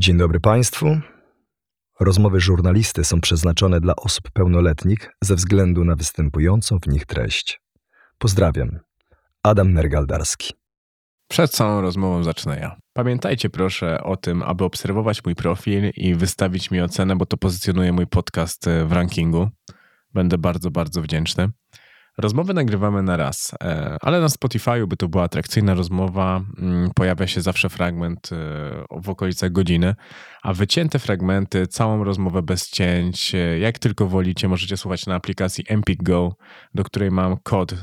Dzień dobry Państwu. Rozmowy żurnalisty są przeznaczone dla osób pełnoletnich ze względu na występującą w nich treść. Pozdrawiam. Adam Nergaldarski. Przed całą rozmową zacznę ja. Pamiętajcie proszę o tym, aby obserwować mój profil i wystawić mi ocenę, bo to pozycjonuje mój podcast w rankingu. Będę bardzo, bardzo wdzięczny. Rozmowy nagrywamy na raz, e, ale na Spotify'u, by to była atrakcyjna rozmowa, mm, pojawia się zawsze fragment e, w okolicach godziny, a wycięte fragmenty, całą rozmowę bez cięć, e, jak tylko wolicie, możecie słuchać na aplikacji Empik Go, do której mam kod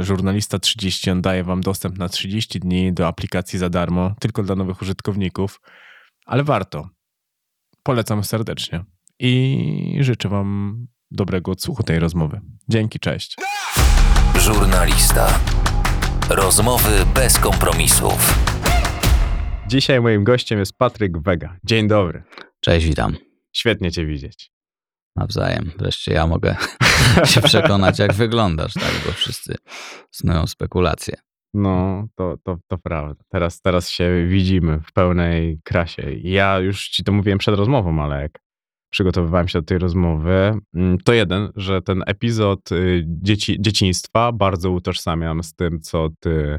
żurnalista 30. On daje wam dostęp na 30 dni do aplikacji za darmo, tylko dla nowych użytkowników, ale warto. Polecam serdecznie i życzę wam dobrego odsłuchu tej rozmowy. Dzięki, cześć. Żurnalista. Rozmowy bez kompromisów. Dzisiaj moim gościem jest Patryk Wega. Dzień dobry. Cześć, witam. Świetnie cię widzieć. Nawzajem. Wreszcie ja mogę się przekonać, jak wyglądasz, tak? Bo wszyscy snują spekulacje. No, to, to, to prawda. Teraz, teraz się widzimy w pełnej krasie. Ja już ci to mówiłem przed rozmową, ale jak przygotowywałem się do tej rozmowy, mm, to jeden, że ten epizod y, dzieci, dzieciństwa bardzo utożsamiam z tym, co ty,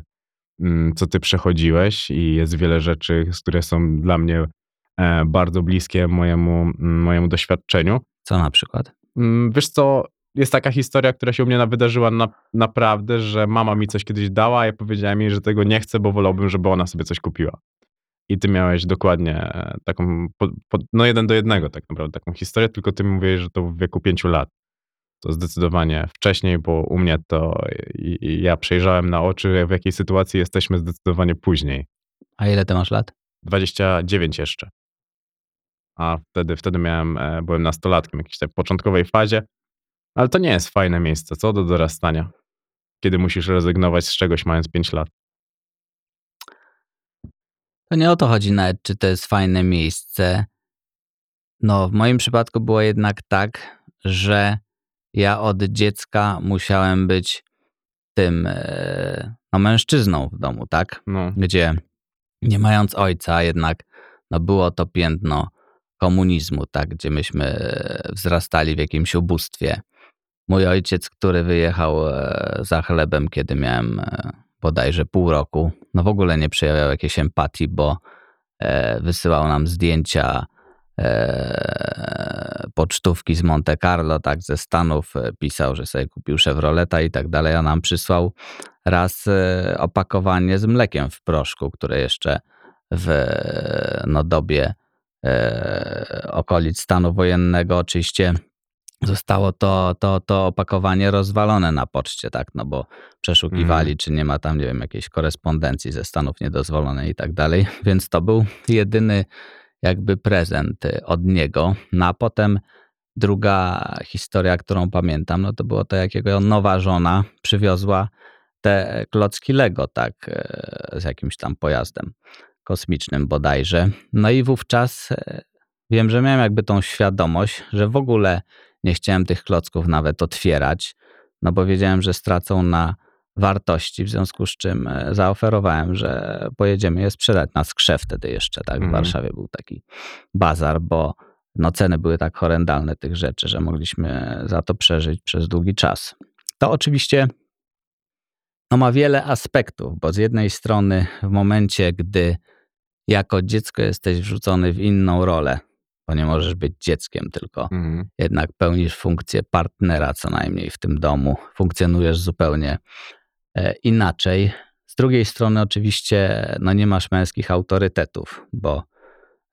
mm, co ty przechodziłeś i jest wiele rzeczy, które są dla mnie e, bardzo bliskie mojemu, mm, mojemu doświadczeniu. Co na przykład? Wiesz co, jest taka historia, która się u mnie wydarzyła na, naprawdę, że mama mi coś kiedyś dała, a ja powiedziałem jej, że tego nie chcę, bo wolałbym, żeby ona sobie coś kupiła. I ty miałeś dokładnie e, taką, no jeden do jednego tak naprawdę, taką historię, tylko ty mówiłeś, że to w wieku pięciu lat. To zdecydowanie wcześniej, bo u mnie to i, i ja przejrzałem na oczy, w jakiej sytuacji jesteśmy zdecydowanie później. A ile ty masz lat? 29 jeszcze. A wtedy, wtedy miałem, e, byłem nastolatkiem, jakiejś tak początkowej fazie. Ale to nie jest fajne miejsce, co do dorastania, kiedy musisz rezygnować z czegoś mając 5 lat. To nie o to chodzi nawet, czy to jest fajne miejsce. No, w moim przypadku było jednak tak, że ja od dziecka musiałem być tym e, no, mężczyzną w domu, tak? No. Gdzie nie mając ojca, jednak no, było to piętno komunizmu, tak? Gdzie myśmy wzrastali w jakimś ubóstwie. Mój ojciec, który wyjechał e, za chlebem, kiedy miałem e, bodajże pół roku, no w ogóle nie przejawiał jakiejś empatii, bo e, wysyłał nam zdjęcia e, pocztówki z Monte Carlo, tak, ze Stanów, e, pisał, że sobie kupił Chevroleta i tak dalej, a nam przysłał raz opakowanie z mlekiem w proszku, które jeszcze w no, dobie okolic stanu wojennego. Oczywiście zostało to, to, to opakowanie rozwalone na poczcie, tak, no bo przeszukiwali, mm. czy nie ma tam, nie wiem, jakiejś korespondencji ze Stanów niedozwolonej i tak dalej, więc to był jedyny jakby prezent y, od niego. No a potem druga historia, którą pamiętam, no to było to, jakiego nowa żona przywiozła te klocki Lego, tak, y, z jakimś tam pojazdem kosmicznym bodajże. No i wówczas y, wiem, że miałem jakby tą świadomość, że w ogóle nie chciałem tych klocków nawet otwierać, no bo wiedziałem, że stracą na wartości, w związku z czym e, zaoferowałem, że pojedziemy je sprzedać na skrze wtedy jeszcze, tak? W mhm. Warszawie był taki bazar, bo no ceny były tak horrendalne tych rzeczy, że mogliśmy za to przeżyć przez długi czas. To oczywiście no ma wiele aspektów, bo z jednej strony w momencie, gdy jako dziecko jesteś wrzucony w inną rolę, bo nie możesz być dzieckiem, tylko mhm. jednak pełnisz funkcję partnera co najmniej w tym domu. Funkcjonujesz zupełnie e, inaczej. Z drugiej strony, oczywiście, no nie masz męskich autorytetów, bo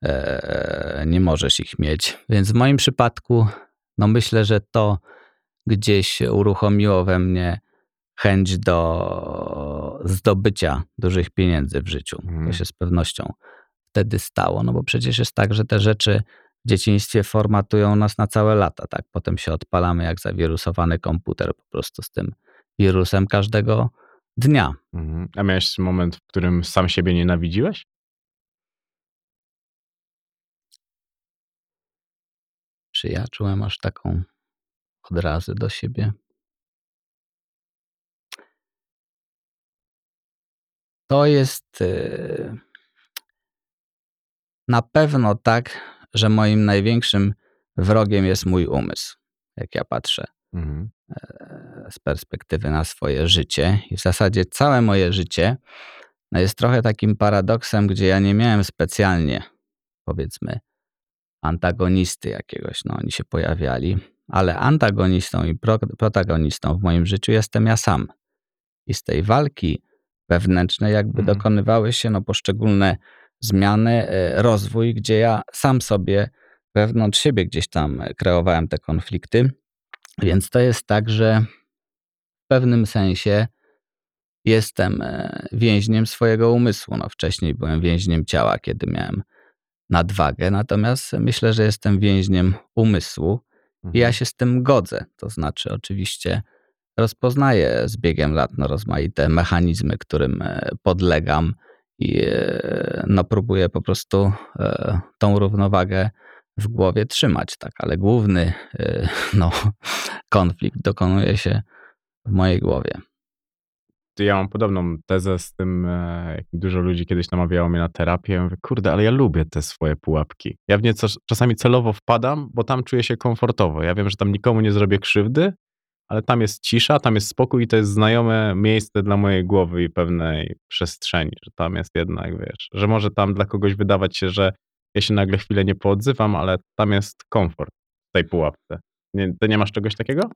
e, nie możesz ich mieć. Więc w moim przypadku, no myślę, że to gdzieś uruchomiło we mnie chęć do zdobycia dużych pieniędzy w życiu. Mhm. To się z pewnością wtedy stało, no bo przecież jest tak, że te rzeczy dzieciństwie formatują nas na całe lata, tak? Potem się odpalamy jak zawirusowany komputer po prostu z tym wirusem każdego dnia. Mhm. A miałeś moment, w którym sam siebie nienawidziłeś? Czy ja czułem aż taką odrazę do siebie? To jest. Yy Na pewno tak, że moim największym wrogiem jest mój umysł, jak ja patrzę Mhm. e, z perspektywy na swoje życie. I w zasadzie całe moje życie no jest trochę takim paradoksem, gdzie ja nie miałem specjalnie, powiedzmy, antagonisty jakiegoś. No, oni się pojawiali, ale antagonistą i pro, protagonistą w moim życiu jestem ja sam. I z tej walki wewnętrznej jakby Mhm. dokonywały się no, poszczególne zmiany, e, rozwój, gdzie ja sam sobie wewnątrz siebie gdzieś tam kreowałem te konflikty. Więc to jest tak, że w pewnym sensie jestem e, więźniem swojego umysłu. No, wcześniej byłem więźniem ciała, kiedy miałem nadwagę, natomiast myślę, że jestem więźniem umysłu i ja Mhm. się z tym godzę. To znaczy, oczywiście rozpoznaję z biegiem lat no, rozmaite mechanizmy, którym e, podlegam i e, no, próbuję po prostu e, tą równowagę w głowie trzymać, tak, ale główny e, no, konflikt dokonuje się w mojej głowie. Ja mam podobną tezę z tym, jak dużo ludzi kiedyś namawiało mnie na terapię. Ja mówię, kurde, ale ja lubię te swoje pułapki. Ja w nie czasami celowo wpadam, bo tam czuję się komfortowo. Ja wiem, że tam nikomu nie zrobię krzywdy, ale tam jest cisza, tam jest spokój i to jest znajome miejsce dla mojej głowy i pewnej przestrzeni, że tam jest jednak, wiesz, że może tam dla kogoś wydawać się, że ja się nagle chwilę nie poodzywam, ale tam jest komfort w tej pułapce. Nie, ty nie masz czegoś takiego?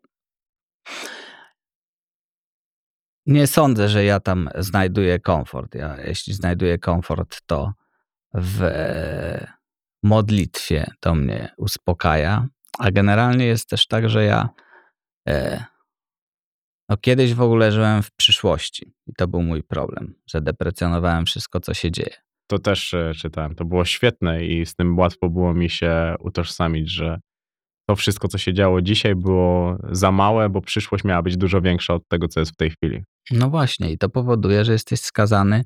Nie sądzę, że ja tam znajduję komfort. Ja, jeśli znajduję komfort, to w e, modlitwie to mnie uspokaja. A generalnie jest też tak, że ja no kiedyś w ogóle żyłem w przyszłości i to był mój problem, że deprecjonowałem wszystko, co się dzieje. To też e, czytałem. To było świetne i z tym łatwo było mi się utożsamić, że to wszystko, co się działo dzisiaj, było za małe, bo przyszłość miała być dużo większa od tego, co jest w tej chwili. No właśnie, i to powoduje, że jesteś skazany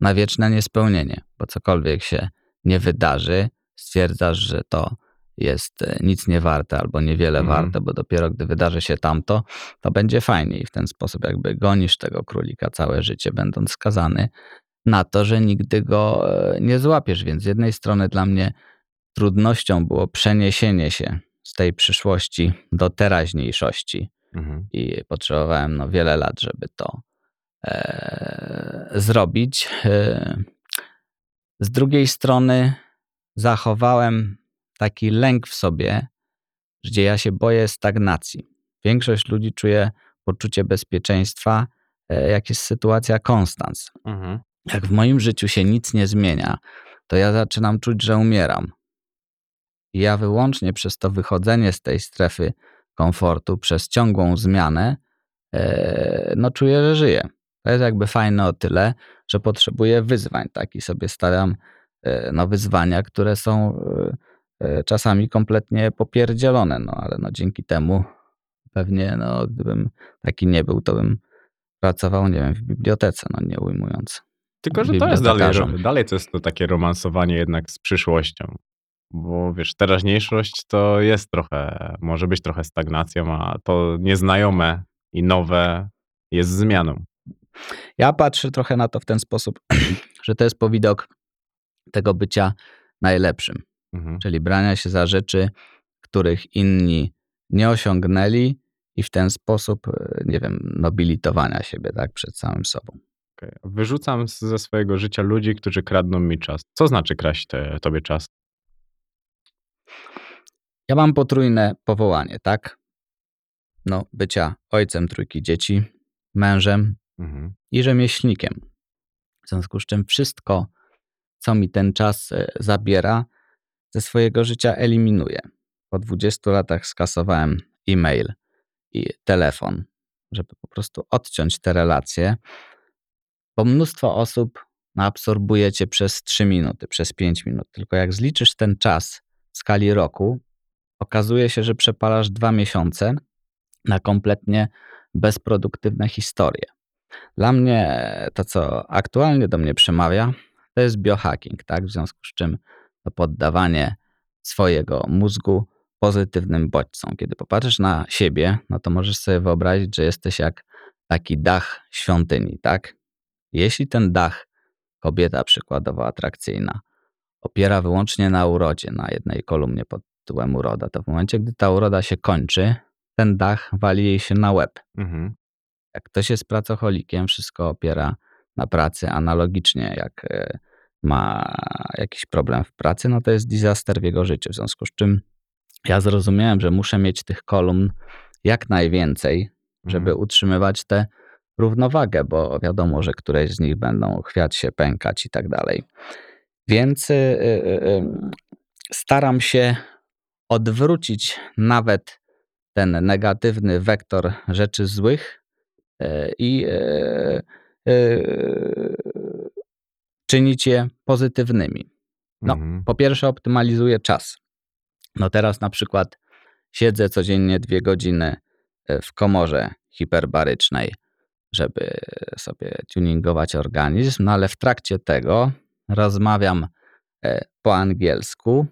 na wieczne niespełnienie, bo cokolwiek się nie wydarzy, stwierdzasz, że to jest e, nic nie warte albo niewiele Mhm. warte, bo dopiero gdy wydarzy się tamto, to będzie fajnie i w ten sposób jakby gonisz tego królika całe życie, będąc skazany na to, że nigdy go e, nie złapiesz. Więc z jednej strony dla mnie trudnością było przeniesienie się z tej przyszłości do teraźniejszości, Mhm. i potrzebowałem no, wiele lat, żeby to e, zrobić. E, z drugiej strony zachowałem taki lęk w sobie, gdzie ja się boję stagnacji. Większość ludzi czuje poczucie bezpieczeństwa, e, jak jest sytuacja konstans. Mhm. Jak w moim życiu się nic nie zmienia, to ja zaczynam czuć, że umieram. I ja wyłącznie przez to wychodzenie z tej strefy komfortu, przez ciągłą zmianę, e, no czuję, że żyję. To jest jakby fajne o tyle, że potrzebuję wyzwań, tak? I sobie stawiam e, no, wyzwania, które są czasami kompletnie popierdzielone, no ale no dzięki temu pewnie, no gdybym taki nie był, to bym pracował, nie wiem, w bibliotece, no nie ujmując. Tylko, że to jest dalej, dalej to jest to takie romansowanie jednak z przyszłością. Bo wiesz, teraźniejszość to jest trochę, może być trochę stagnacją, a to nieznajome i nowe jest zmianą. Ja patrzę trochę na to w ten sposób, że to jest powidok tego bycia najlepszym, Mhm. czyli brania się za rzeczy, których inni nie osiągnęli i w ten sposób, e, nie wiem, nobilitowania siebie tak przed samym sobą. Okej. Wyrzucam ze swojego życia ludzi, którzy kradną mi czas. Co znaczy kraść te, tobie czas? Ja mam potrójne powołanie, tak? No, bycia ojcem trójki dzieci, mężem Mhm. i rzemieślnikiem. W związku z czym wszystko, co mi ten czas e, zabiera, ze swojego życia eliminuję. Po 20 latach skasowałem e-mail i telefon, żeby po prostu odciąć te relacje, bo mnóstwo osób absorbuje cię przez 3 minuty, przez 5 minut. Tylko jak zliczysz ten czas w skali roku, okazuje się, że przepalasz dwa miesiące na kompletnie bezproduktywne historie. Dla mnie to, co aktualnie do mnie przemawia, to jest biohacking, tak? W związku z czym to poddawanie swojego mózgu pozytywnym bodźcom. Kiedy popatrzysz na siebie, no to możesz sobie wyobrazić, że jesteś jak taki dach świątyni, tak? Jeśli ten dach, kobieta przykładowo atrakcyjna, opiera wyłącznie na urodzie, na jednej kolumnie pod tytułem uroda, to w momencie, gdy ta uroda się kończy, ten dach wali jej się na łeb. Mhm. Jak ktoś jest pracocholikiem, wszystko opiera na pracy analogicznie, jak e, ma jakiś problem w pracy, no to jest disaster w jego życiu. W związku z czym ja zrozumiałem, że muszę mieć tych kolumn jak najwięcej, żeby Mhm. utrzymywać tę równowagę, bo wiadomo, że któreś z nich będą chwiać się, pękać i tak dalej. Więc y, y, y, staram się odwrócić nawet ten negatywny wektor rzeczy złych i y, y, czynić je pozytywnymi. No, Mhm. Po pierwsze, optymalizuję czas. No teraz na przykład siedzę codziennie dwie godziny e, w komorze hiperbarycznej, żeby sobie tuningować organizm, no ale w trakcie tego rozmawiam e, po angielsku,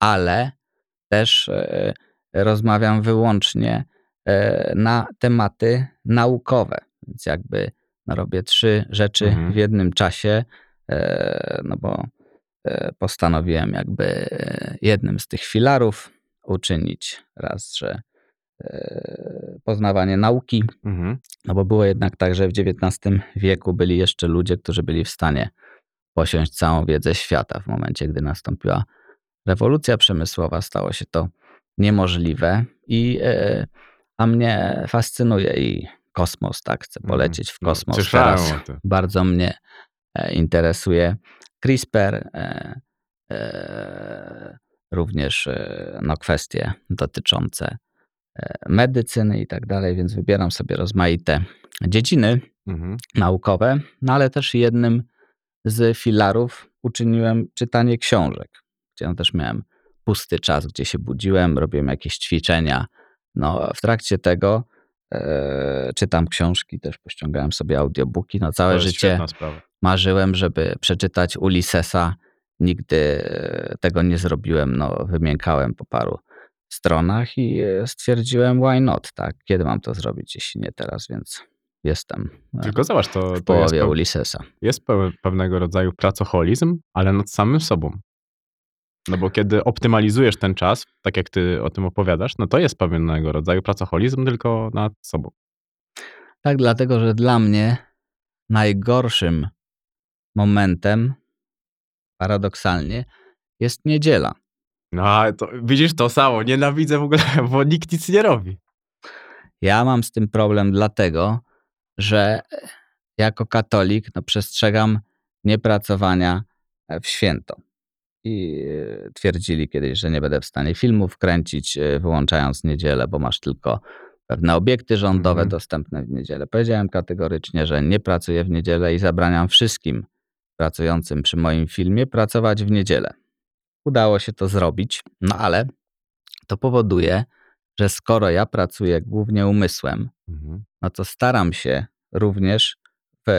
ale też e, rozmawiam wyłącznie na tematy naukowe. Więc jakby no, robię trzy rzeczy Mhm. w jednym czasie, no bo e, postanowiłem jakby e, jednym z tych filarów uczynić raz, że e, poznawanie nauki, Mhm. no bo było jednak tak, że w XIX wieku byli jeszcze ludzie, którzy byli w stanie posiąść całą wiedzę świata. W momencie, gdy nastąpiła rewolucja przemysłowa, stało się to niemożliwe. I, e, a mnie fascynuje i kosmos, tak? Chcę Mhm. polecieć w No, kosmos słyszałem teraz. Bardzo mnie e, interesuje CRISPR, e, e, również e, no, kwestie dotyczące e, medycyny i tak dalej, więc wybieram sobie rozmaite dziedziny Mhm. naukowe, no ale też jednym z filarów uczyniłem czytanie książek, gdzie no też miałem pusty czas, gdzie się budziłem, robiłem jakieś ćwiczenia. No, w trakcie tego e, czytam książki, też pościągałem sobie audiobooki. No, całe jest życie marzyłem, żeby przeczytać Ulyssesa. Nigdy e, tego nie zrobiłem. No, wymiękałem po paru stronach i e, stwierdziłem, why not, tak? Kiedy mam to zrobić, jeśli nie teraz, więc jestem e, Tylko zobacz, to, w to jest, połowie peł, Ulyssesa. jest pewnego rodzaju pracoholizm, ale nad samym sobą. No bo kiedy optymalizujesz ten czas, tak jak ty o tym opowiadasz, no to jest pewnego rodzaju pracoholizm, tylko nad sobą. Tak, dlatego, że dla mnie najgorszym momentem, paradoksalnie, jest niedziela. No ale to widzisz to samo, nienawidzę w ogóle, bo nikt nic nie robi. Ja mam z tym problem dlatego, że jako katolik no, przestrzegam niepracowania w święto. I twierdzili kiedyś, że nie będę w stanie filmów kręcić, e, wyłączając niedzielę, bo masz tylko pewne obiekty rządowe Mhm. dostępne w niedzielę. Powiedziałem kategorycznie, że nie pracuję w niedzielę i zabraniam wszystkim pracującym przy moim filmie pracować w niedzielę. Udało się to zrobić, no ale to powoduje, że skoro ja pracuję głównie umysłem, Mhm. no to staram się również w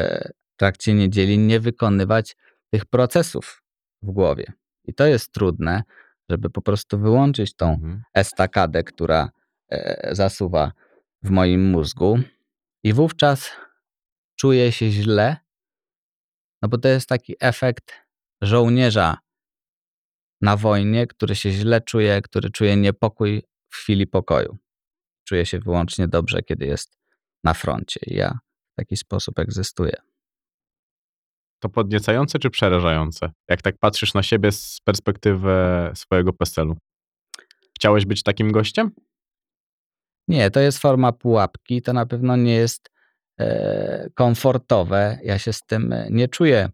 trakcie niedzieli nie wykonywać tych procesów w głowie. I to jest trudne, żeby po prostu wyłączyć tą Mhm. estakadę, która e, zasuwa w moim mózgu, i wówczas czuję się źle, no bo to jest taki efekt żołnierza na wojnie, który się źle czuje, który czuje niepokój w chwili pokoju. Czuje się wyłącznie dobrze, kiedy jest na froncie. I ja w taki sposób egzystuję. To podniecające czy przerażające? Jak tak patrzysz na siebie z perspektywy swojego PESEL-u. Chciałeś być takim gościem? Nie, to jest forma pułapki. To na pewno nie jest e, komfortowe. Ja się z tym e, nie czuję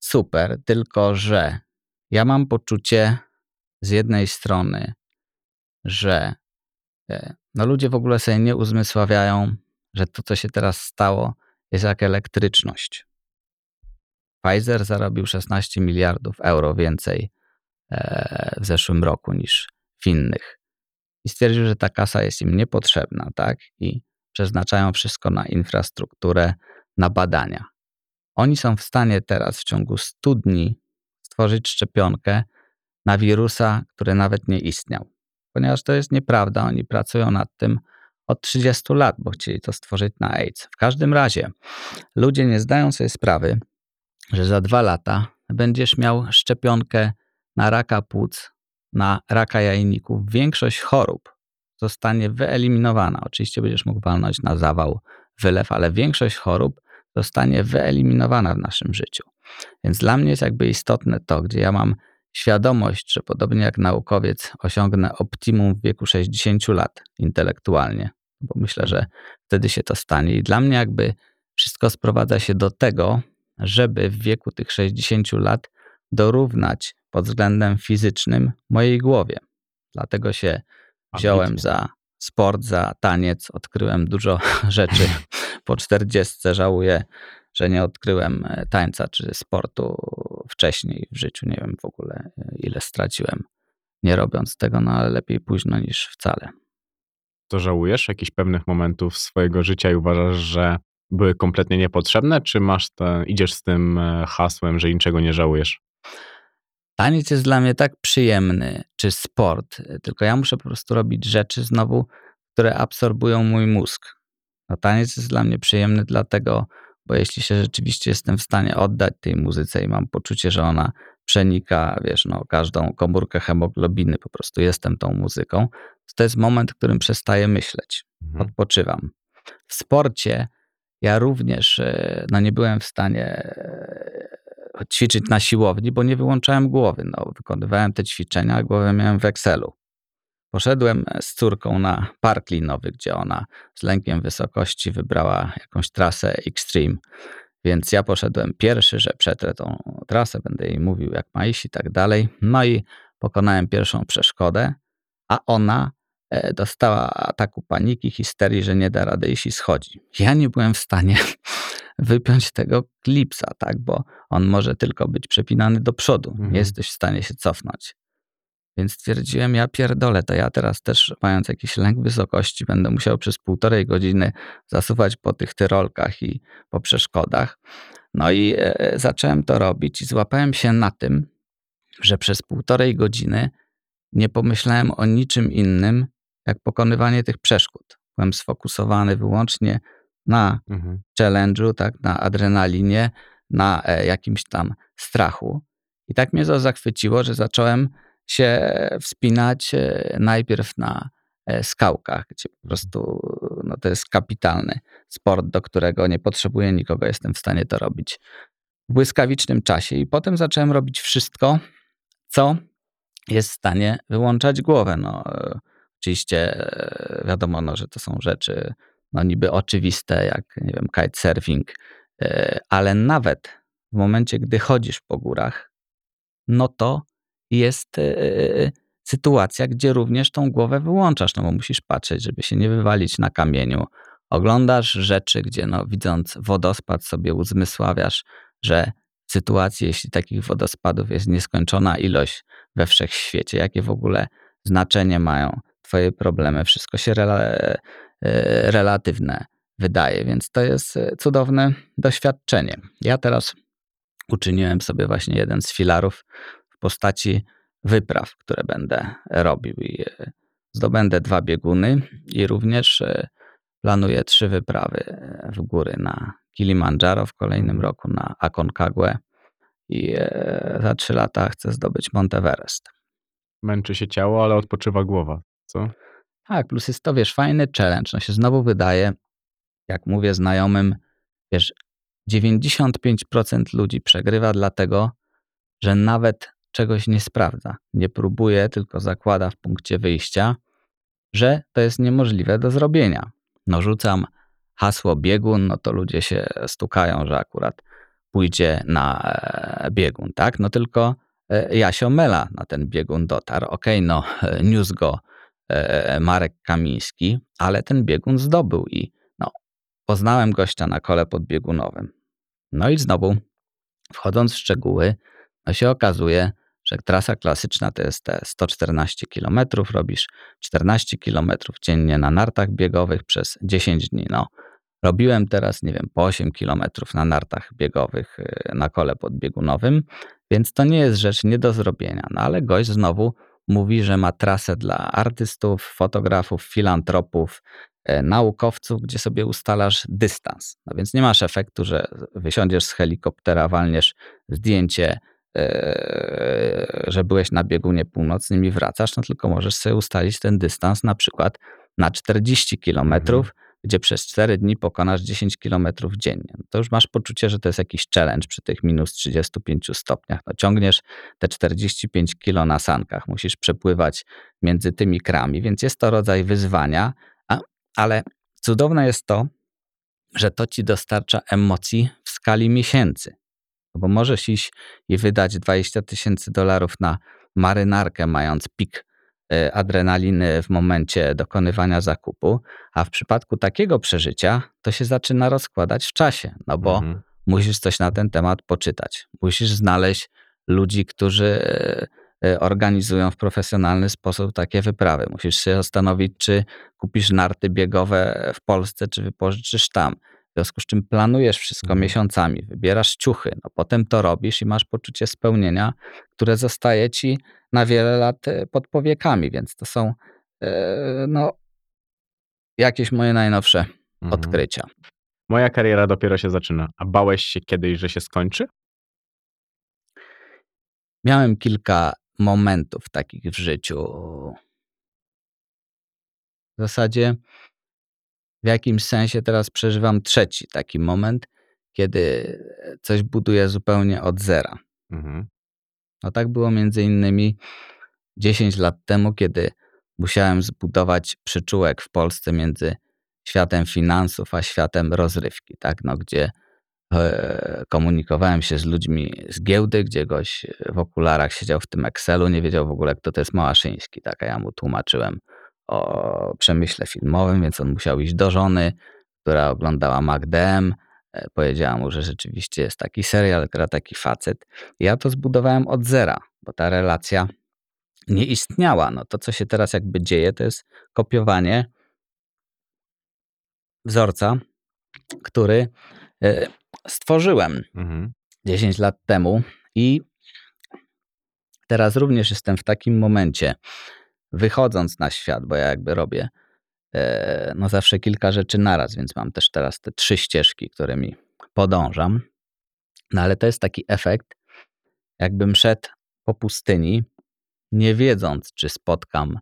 super, tylko że ja mam poczucie z jednej strony, że e, no ludzie w ogóle sobie nie uzmysławiają, że to, co się teraz stało, jest jak elektryczność. Pfizer zarobił 16 miliardów euro więcej e, w zeszłym roku niż w innych. I stwierdził, że ta kasa jest im niepotrzebna, tak? I przeznaczają wszystko na infrastrukturę, na badania. Oni są w stanie teraz w ciągu 100 dni stworzyć szczepionkę na wirusa, który nawet nie istniał. Ponieważ to jest nieprawda, oni pracują nad tym od 30 lat, bo chcieli to stworzyć na AIDS. W każdym razie ludzie nie zdają sobie sprawy, że za dwa lata będziesz miał szczepionkę na raka płuc, na raka jajników, większość chorób zostanie wyeliminowana. Oczywiście będziesz mógł walnąć na zawał, wylew, ale większość chorób zostanie wyeliminowana w naszym życiu. Więc dla mnie jest jakby istotne to, gdzie ja mam świadomość, że podobnie jak naukowiec osiągnę optimum w wieku 60 lat intelektualnie, bo myślę, że wtedy się to stanie. I dla mnie jakby wszystko sprowadza się do tego, żeby w wieku tych 60 lat dorównać pod względem fizycznym mojej głowie. Dlatego się wziąłem za sport, za taniec, odkryłem dużo rzeczy. Po 40 żałuję, że nie odkryłem e, tańca czy sportu wcześniej w życiu. Nie wiem w ogóle, e, ile straciłem nie robiąc tego, no ale lepiej późno niż wcale. To żałujesz jakichś pewnych momentów swojego życia i uważasz, że były kompletnie niepotrzebne, czy masz te, idziesz z tym e, hasłem, że niczego nie żałujesz? Taniec jest dla mnie tak przyjemny, czy sport, e, tylko ja muszę po prostu robić rzeczy znowu, które absorbują mój mózg. No, taniec jest dla mnie przyjemny dlatego, bo jeśli się rzeczywiście jestem w stanie oddać tej muzyce i mam poczucie, że ona przenika, wiesz, no, każdą komórkę hemoglobiny, po prostu jestem tą muzyką, to, to jest moment, w którym przestaję myśleć, Mhm. odpoczywam. W sporcie ja również e, no, nie byłem w stanie e, ćwiczyć na siłowni, bo nie wyłączałem głowy. No, wykonywałem te ćwiczenia, a głowę miałem w Excelu. Poszedłem z córką na park linowy, gdzie ona z lękiem wysokości wybrała jakąś trasę Extreme. Więc ja poszedłem pierwszy, że przetrę tą trasę, będę jej mówił, jak ma iść i tak dalej. No i pokonałem pierwszą przeszkodę, a ona e, dostała ataku paniki, histerii, że nie da rady iść i schodzi. Ja nie byłem w stanie wypiąć tego klipsa, tak, bo on może tylko być przepinany do przodu. Mhm. Nie jesteś w stanie się cofnąć. Więc stwierdziłem, ja pierdolę, to ja teraz też, mając jakiś lęk wysokości, będę musiał przez półtorej godziny zasuwać po tych tyrolkach i po przeszkodach. No i e, zacząłem to robić i złapałem się na tym, że przez półtorej godziny nie pomyślałem o niczym innym, jak pokonywanie tych przeszkód. Byłem sfokusowany wyłącznie na Mhm. challenge'u, tak, na adrenalinie, na e, jakimś tam strachu. I tak mnie to zachwyciło, że zacząłem się wspinać e, najpierw na e, skałkach, gdzie po prostu no, to jest kapitalny sport, do którego nie potrzebuję nikogo, jestem w stanie to robić w błyskawicznym czasie. I potem zacząłem robić wszystko, co jest w stanie wyłączać głowę. No, oczywiście e, wiadomo, no, że to są rzeczy no, niby oczywiste, jak nie wiem, kitesurfing, e, ale nawet w momencie, gdy chodzisz po górach, no to jest e, sytuacja, gdzie również tą głowę wyłączasz, no bo musisz patrzeć, żeby się nie wywalić na kamieniu. Oglądasz rzeczy, gdzie no, widząc wodospad sobie uzmysławiasz, że sytuacji, jeśli takich wodospadów jest nieskończona ilość we wszechświecie, jakie w ogóle znaczenie mają twoje problemy, wszystko się rela, e, relatywne wydaje, więc to jest e, cudowne doświadczenie. Ja teraz uczyniłem sobie właśnie jeden z filarów w postaci wypraw, które będę robił i e, zdobędę dwa bieguny i również e, planuję trzy wyprawy e, w góry na Kilimandżaro w kolejnym roku, na Aconcagua i e, za trzy lata chcę zdobyć Monteverest. Męczy się ciało, ale odpoczywa głowa, co? Tak, plus jest to, wiesz, fajny challenge. No się znowu wydaje, jak mówię znajomym, wiesz, 95% ludzi przegrywa dlatego, że nawet czegoś nie sprawdza. Nie próbuje, tylko zakłada w punkcie wyjścia, że to jest niemożliwe do zrobienia. No rzucam hasło biegun, no to ludzie się stukają, że akurat pójdzie na e, biegun, tak? No tylko e, Jasio Mela na ten biegun dotarł. Okej, no e, niósł go Marek Kamiński, ale ten biegun zdobył i no, poznałem gościa na kole podbiegunowym. No i znowu, wchodząc w szczegóły, no się okazuje, że trasa klasyczna to jest te 114 km, robisz 14 km dziennie na nartach biegowych przez 10 dni. No, robiłem teraz, nie wiem, po 8 km na nartach biegowych y, na kole podbiegunowym, więc to nie jest rzecz nie do zrobienia. No ale gość znowu mówi, że ma trasę dla artystów, fotografów, filantropów, e, naukowców, gdzie sobie ustalasz dystans. No więc nie masz efektu, że wysiądziesz z helikoptera, walniesz zdjęcie e, że byłeś na biegunie północnym i wracasz, no tylko możesz sobie ustalić ten dystans na przykład na 40 kilometrów, gdzie przez 4 dni pokonasz 10 kilometrów dziennie. No to już masz poczucie, że to jest jakiś challenge przy tych minus 35 stopniach. No ciągniesz te 45 kilo na sankach, musisz przepływać między tymi krami, więc jest to rodzaj wyzwania, a, ale cudowne jest to, że to ci dostarcza emocji w skali miesięcy. Bo możesz iść i wydać 20 tysięcy dolarów na marynarkę, mając pik adrenaliny w momencie dokonywania zakupu, a w przypadku takiego przeżycia to się zaczyna rozkładać w czasie, no bo Mhm. musisz coś na ten temat poczytać. Musisz znaleźć ludzi, którzy e, e, organizują w profesjonalny sposób takie wyprawy. Musisz się zastanowić, czy kupisz narty biegowe w Polsce, czy wypożyczysz tam. W związku z czym planujesz wszystko Mhm. miesiącami, wybierasz ciuchy, no potem to robisz i masz poczucie spełnienia, które zostaje ci na wiele lat e, pod powiekami, więc to są e, no, jakieś moje najnowsze Mhm. odkrycia. Moja kariera dopiero się zaczyna. A bałeś się kiedyś, że się skończy? Miałem kilka momentów takich w życiu. W zasadzie w jakimś sensie teraz przeżywam trzeci taki moment, kiedy coś buduję zupełnie od zera. Mhm. No tak było między innymi 10 lat temu, kiedy musiałem zbudować przyczółek w Polsce między światem finansów a światem rozrywki, tak? No, gdzie e, komunikowałem się z ludźmi z giełdy, gdzie goś w okularach siedział w tym Excelu, nie wiedział w ogóle, kto to jest Małaszyński, tak? A ja mu tłumaczyłem o przemyśle filmowym, więc on musiał iść do żony, która oglądała MacDM, E, Powiedziała mu, że rzeczywiście jest taki serial, gra taki facet. Ja to zbudowałem od zera, bo ta relacja nie istniała. No to, co się teraz jakby dzieje, to jest kopiowanie wzorca, który e, stworzyłem Mhm. 10 lat temu i teraz również jestem w takim momencie, wychodząc na świat, bo ja jakby robię e, no zawsze kilka rzeczy naraz, więc mam też teraz te trzy ścieżki, którymi podążam. No ale to jest taki efekt, jakbym szedł po pustyni, nie wiedząc, czy spotkam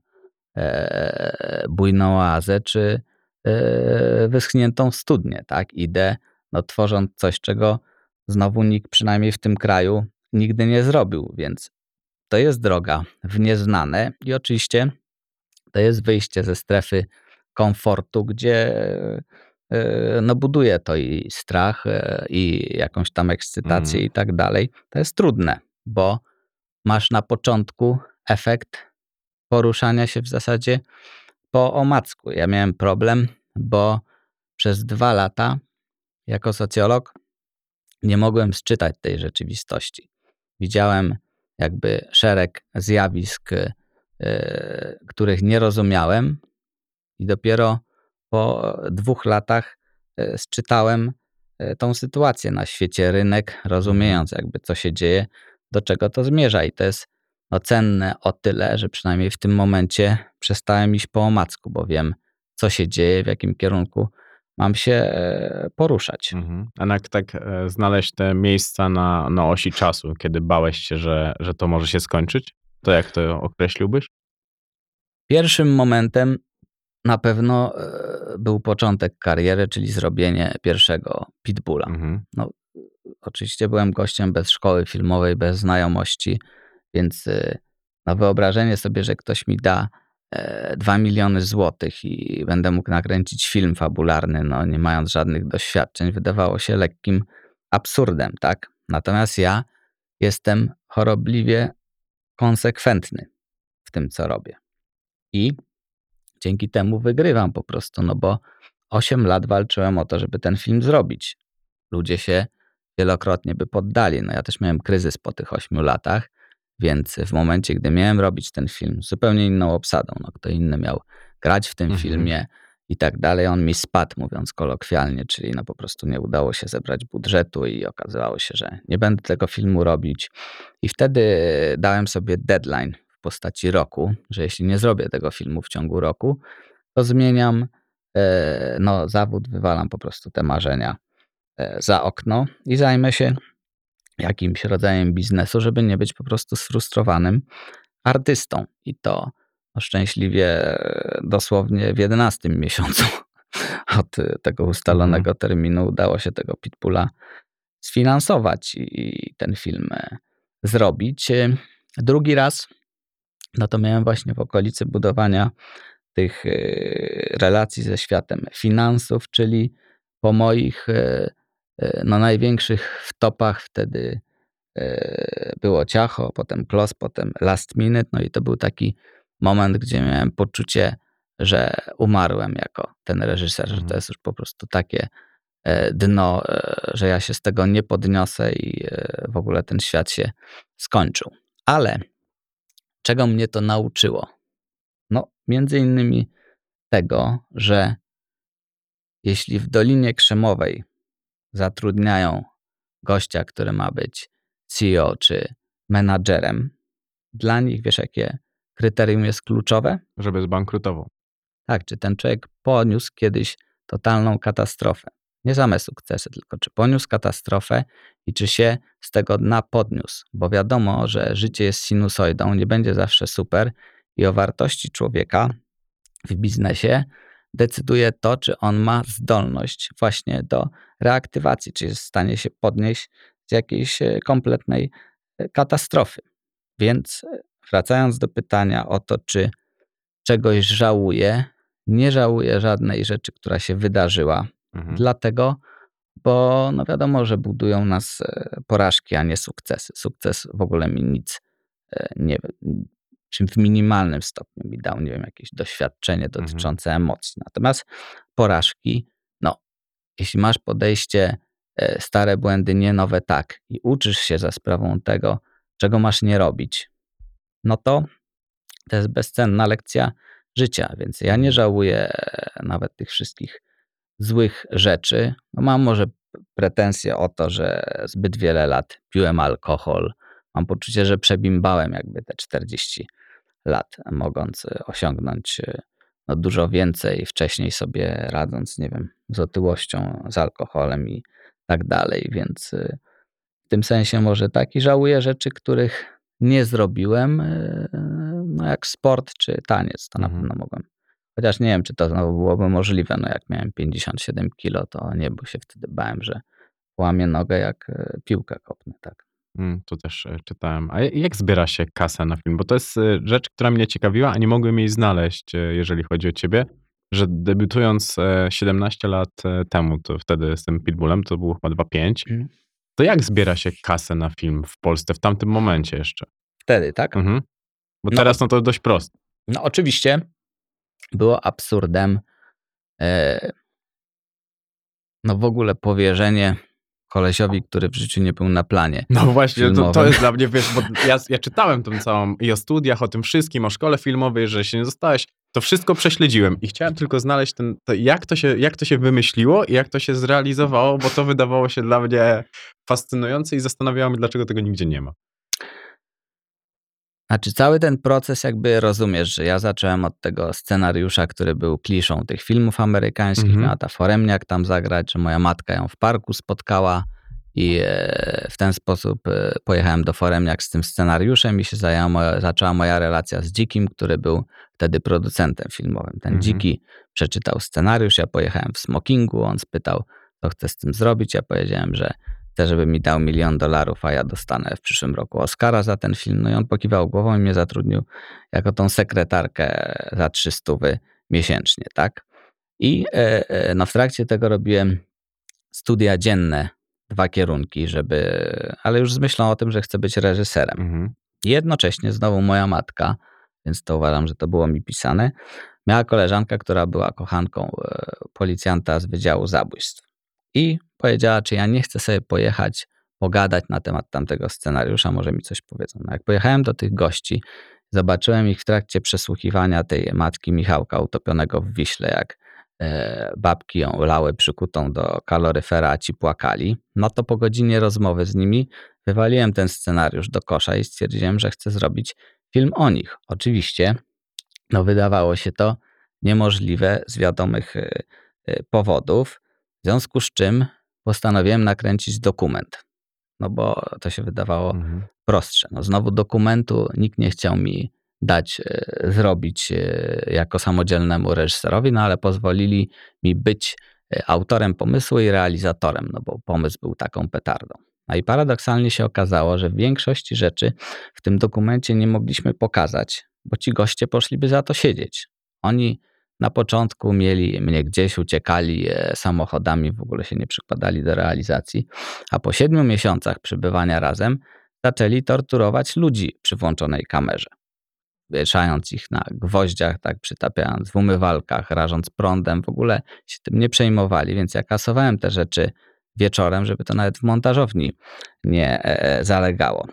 e, bujną oazę, czy e, wyschniętą studnię, tak? Idę, no tworząc coś, czego znowu nikt, przynajmniej w tym kraju, nigdy nie zrobił, więc to jest droga w nieznane i oczywiście to jest wyjście ze strefy komfortu, gdzie e, no buduje to i strach, e, i jakąś tam ekscytację Mhm. i tak dalej. To jest trudne, bo masz na początku efekt poruszania się w zasadzie po omacku. Ja miałem problem, bo przez dwa lata jako socjolog nie mogłem sczytać tej rzeczywistości. Widziałem jakby szereg zjawisk, e, których nie rozumiałem, i dopiero po dwóch latach sczytałem e, tą sytuację na świecie, rynek, rozumiejąc jakby co się dzieje, do czego to zmierza. I to jest no, cenne o tyle, że przynajmniej w tym momencie przestałem iść po omacku, bo wiem, co się dzieje, w jakim kierunku mam się e, poruszać. Mhm. A jak tak e, znaleźć te miejsca na, na osi czasu, kiedy bałeś się, że, że to może się skończyć, to jak to określiłbyś? Pierwszym momentem na pewno e, był początek kariery, czyli zrobienie pierwszego Pitbulla. Mhm. Oczywiście byłem gościem bez szkoły filmowej, bez znajomości, więc no wyobrażenie sobie, że ktoś mi da 2 miliony złotych i będę mógł nakręcić film fabularny, no nie mając żadnych doświadczeń, wydawało się lekkim absurdem, tak? Natomiast ja jestem chorobliwie konsekwentny w tym, co robię. I dzięki temu wygrywam po prostu, no bo 8 lat walczyłem o to, żeby ten film zrobić. Ludzie się wielokrotnie by poddali. No ja też miałem kryzys po tych 8 latach, więc w momencie, gdy miałem robić ten film zupełnie inną obsadą, no kto inny miał grać w tym Mhm. filmie i tak dalej, on mi spadł, mówiąc kolokwialnie, czyli no po prostu nie udało się zebrać budżetu i okazało się, że nie będę tego filmu robić. I wtedy dałem sobie deadline w postaci roku, że jeśli nie zrobię tego filmu w ciągu roku, to zmieniam e, no, zawód, wywalam po prostu te marzenia e, za okno i zajmę się jakimś rodzajem biznesu, żeby nie być po prostu sfrustrowanym artystą. I to no, szczęśliwie dosłownie w 11 miesiącu od tego ustalonego terminu udało się tego Pitbulla sfinansować i ten film e, zrobić. E, drugi raz, no to miałem właśnie w okolicy budowania tych e, relacji ze światem finansów, czyli po moich no, największych wtopach wtedy było ciacho, potem klos, potem last minute, no i to był taki moment, gdzie miałem poczucie, że umarłem jako ten reżyser, że to Mhm. jest już po prostu takie e, dno, e, że ja się z tego nie podniosę i e, w ogóle ten świat się skończył. Ale czego mnie to nauczyło? No, między innymi tego, że jeśli w Dolinie Krzemowej zatrudniają gościa, który ma być CEO czy menadżerem, dla nich wiesz, jakie kryterium jest kluczowe? Żeby zbankrutował. Tak, czy ten człowiek poniósł kiedyś totalną katastrofę. Nie same sukcesy, tylko czy poniósł katastrofę i czy się z tego dna podniósł. Bo wiadomo, że życie jest sinusoidą, nie będzie zawsze super i o wartości człowieka w biznesie decyduje to, czy on ma zdolność właśnie do reaktywacji, czy jest w stanie się podnieść z jakiejś e, kompletnej e, katastrofy. Więc e, wracając do pytania o to, czy czegoś żałuję, nie żałuję żadnej rzeczy, która się wydarzyła, Mhm. dlatego, bo no wiadomo, że budują nas porażki, a nie sukcesy. Sukces w ogóle mi nic nie, czy w minimalnym stopniu mi dał, nie wiem, jakieś doświadczenie dotyczące emocji. Natomiast porażki, no, jeśli masz podejście e, stare błędy, nie nowe tak i uczysz się za sprawą tego, czego masz nie robić, no to to jest bezcenna lekcja życia, więc ja nie żałuję e, nawet tych wszystkich złych rzeczy. No mam może pretensje o to, że zbyt wiele lat piłem alkohol. Mam poczucie, że przebimbałem jakby te 40 lat, mogąc e, osiągnąć e, no, dużo więcej wcześniej sobie radząc, nie wiem, z otyłością, z alkoholem i tak dalej, więc e, w tym sensie może tak i żałuję rzeczy, których nie zrobiłem, no jak sport czy taniec, to na Mhm. pewno mogłem. Chociaż nie wiem, czy to znowu byłoby możliwe, no jak miałem 57 kilo, to nie, bo się wtedy bałem, że łamię nogę jak piłkę kopnę, tak. Mm, Tu też e, czytałem. A jak zbiera się kasa na film? Bo to jest e, rzecz, która mnie ciekawiła, a nie mogłem jej znaleźć, e, jeżeli chodzi o ciebie, że debiutując e, 17 lat e, temu, to wtedy z tym Pitbullem, to było chyba 2,5, Mhm. to jak zbiera się kasę na film w Polsce w tamtym momencie jeszcze? Wtedy, tak? Mhm. Bo No. teraz no to dość proste. No oczywiście było absurdem e, no w ogóle powierzenie kolesiowi, który w życiu nie był na planie. No właśnie, to, to jest dla mnie, wiesz, bo ja, ja czytałem tą całą i o studiach, o tym wszystkim, o szkole filmowej, że się nie zostałeś, to wszystko prześledziłem i chciałem tylko znaleźć ten, to jak, to się, jak to się wymyśliło i jak to się zrealizowało, bo to wydawało się dla mnie fascynujące i zastanawiało mnie, dlaczego tego nigdzie nie ma. Znaczy cały ten proces jakby rozumiesz, że ja zacząłem od tego scenariusza, który był kliszą tych filmów amerykańskich, Mhm. miała ta Foremniak tam zagrać, że moja matka ją w parku spotkała i e, w ten sposób e, pojechałem do Foremniak z tym scenariuszem i się zajęła moja, zaczęła moja relacja z Dzikim, który był wtedy producentem filmowym. Ten Mhm. Dziki przeczytał scenariusz, ja pojechałem w smokingu, on spytał, co chce z tym zrobić, ja powiedziałem, że chcę, żeby mi dał milion dolarów, a ja dostanę w przyszłym roku Oscara za ten film. No i on pokiwał głową i mnie zatrudnił jako tą sekretarkę za 300 miesięcznie, tak? I e, e, no w trakcie tego robiłem studia dzienne, dwa kierunki, żeby, ale już z myślą o tym, że chcę być reżyserem. Mhm. Jednocześnie znowu moja matka, więc to uważam, że to było mi pisane, miała koleżankę, która była kochanką e, policjanta z Wydziału Zabójstw. I powiedziała, czy ja nie chcę sobie pojechać, pogadać na temat tamtego scenariusza, może mi coś powiedzą. No jak pojechałem do tych gości, zobaczyłem ich w trakcie przesłuchiwania tej matki Michałka utopionego w Wiśle, jak e, babki ją lały przykutą do kaloryfera, a ci płakali, no to po godzinie rozmowy z nimi wywaliłem ten scenariusz do kosza i stwierdziłem, że chcę zrobić film o nich. Oczywiście, no wydawało się to niemożliwe z wiadomych y, y, powodów, w związku z czym postanowiłem nakręcić dokument. no bo to się wydawało Mhm. prostsze. No znowu dokumentu nikt nie chciał mi dać e, zrobić e, jako samodzielnemu reżyserowi, no ale pozwolili mi być e, autorem pomysłu i realizatorem, no bo pomysł był taką petardą. No i paradoksalnie się okazało, że większości rzeczy w tym dokumencie nie mogliśmy pokazać, bo ci goście poszliby za to siedzieć. Oni na początku mieli mnie gdzieś, uciekali e, samochodami, w ogóle się nie przykładali do realizacji, a po siedmiu miesiącach przebywania razem zaczęli torturować ludzi przy włączonej kamerze. Wieszając ich na gwoździach, tak przytapiając w umywalkach, rażąc prądem, w ogóle się tym nie przejmowali, więc ja kasowałem te rzeczy wieczorem, żeby to nawet w montażowni nie e, zalegało.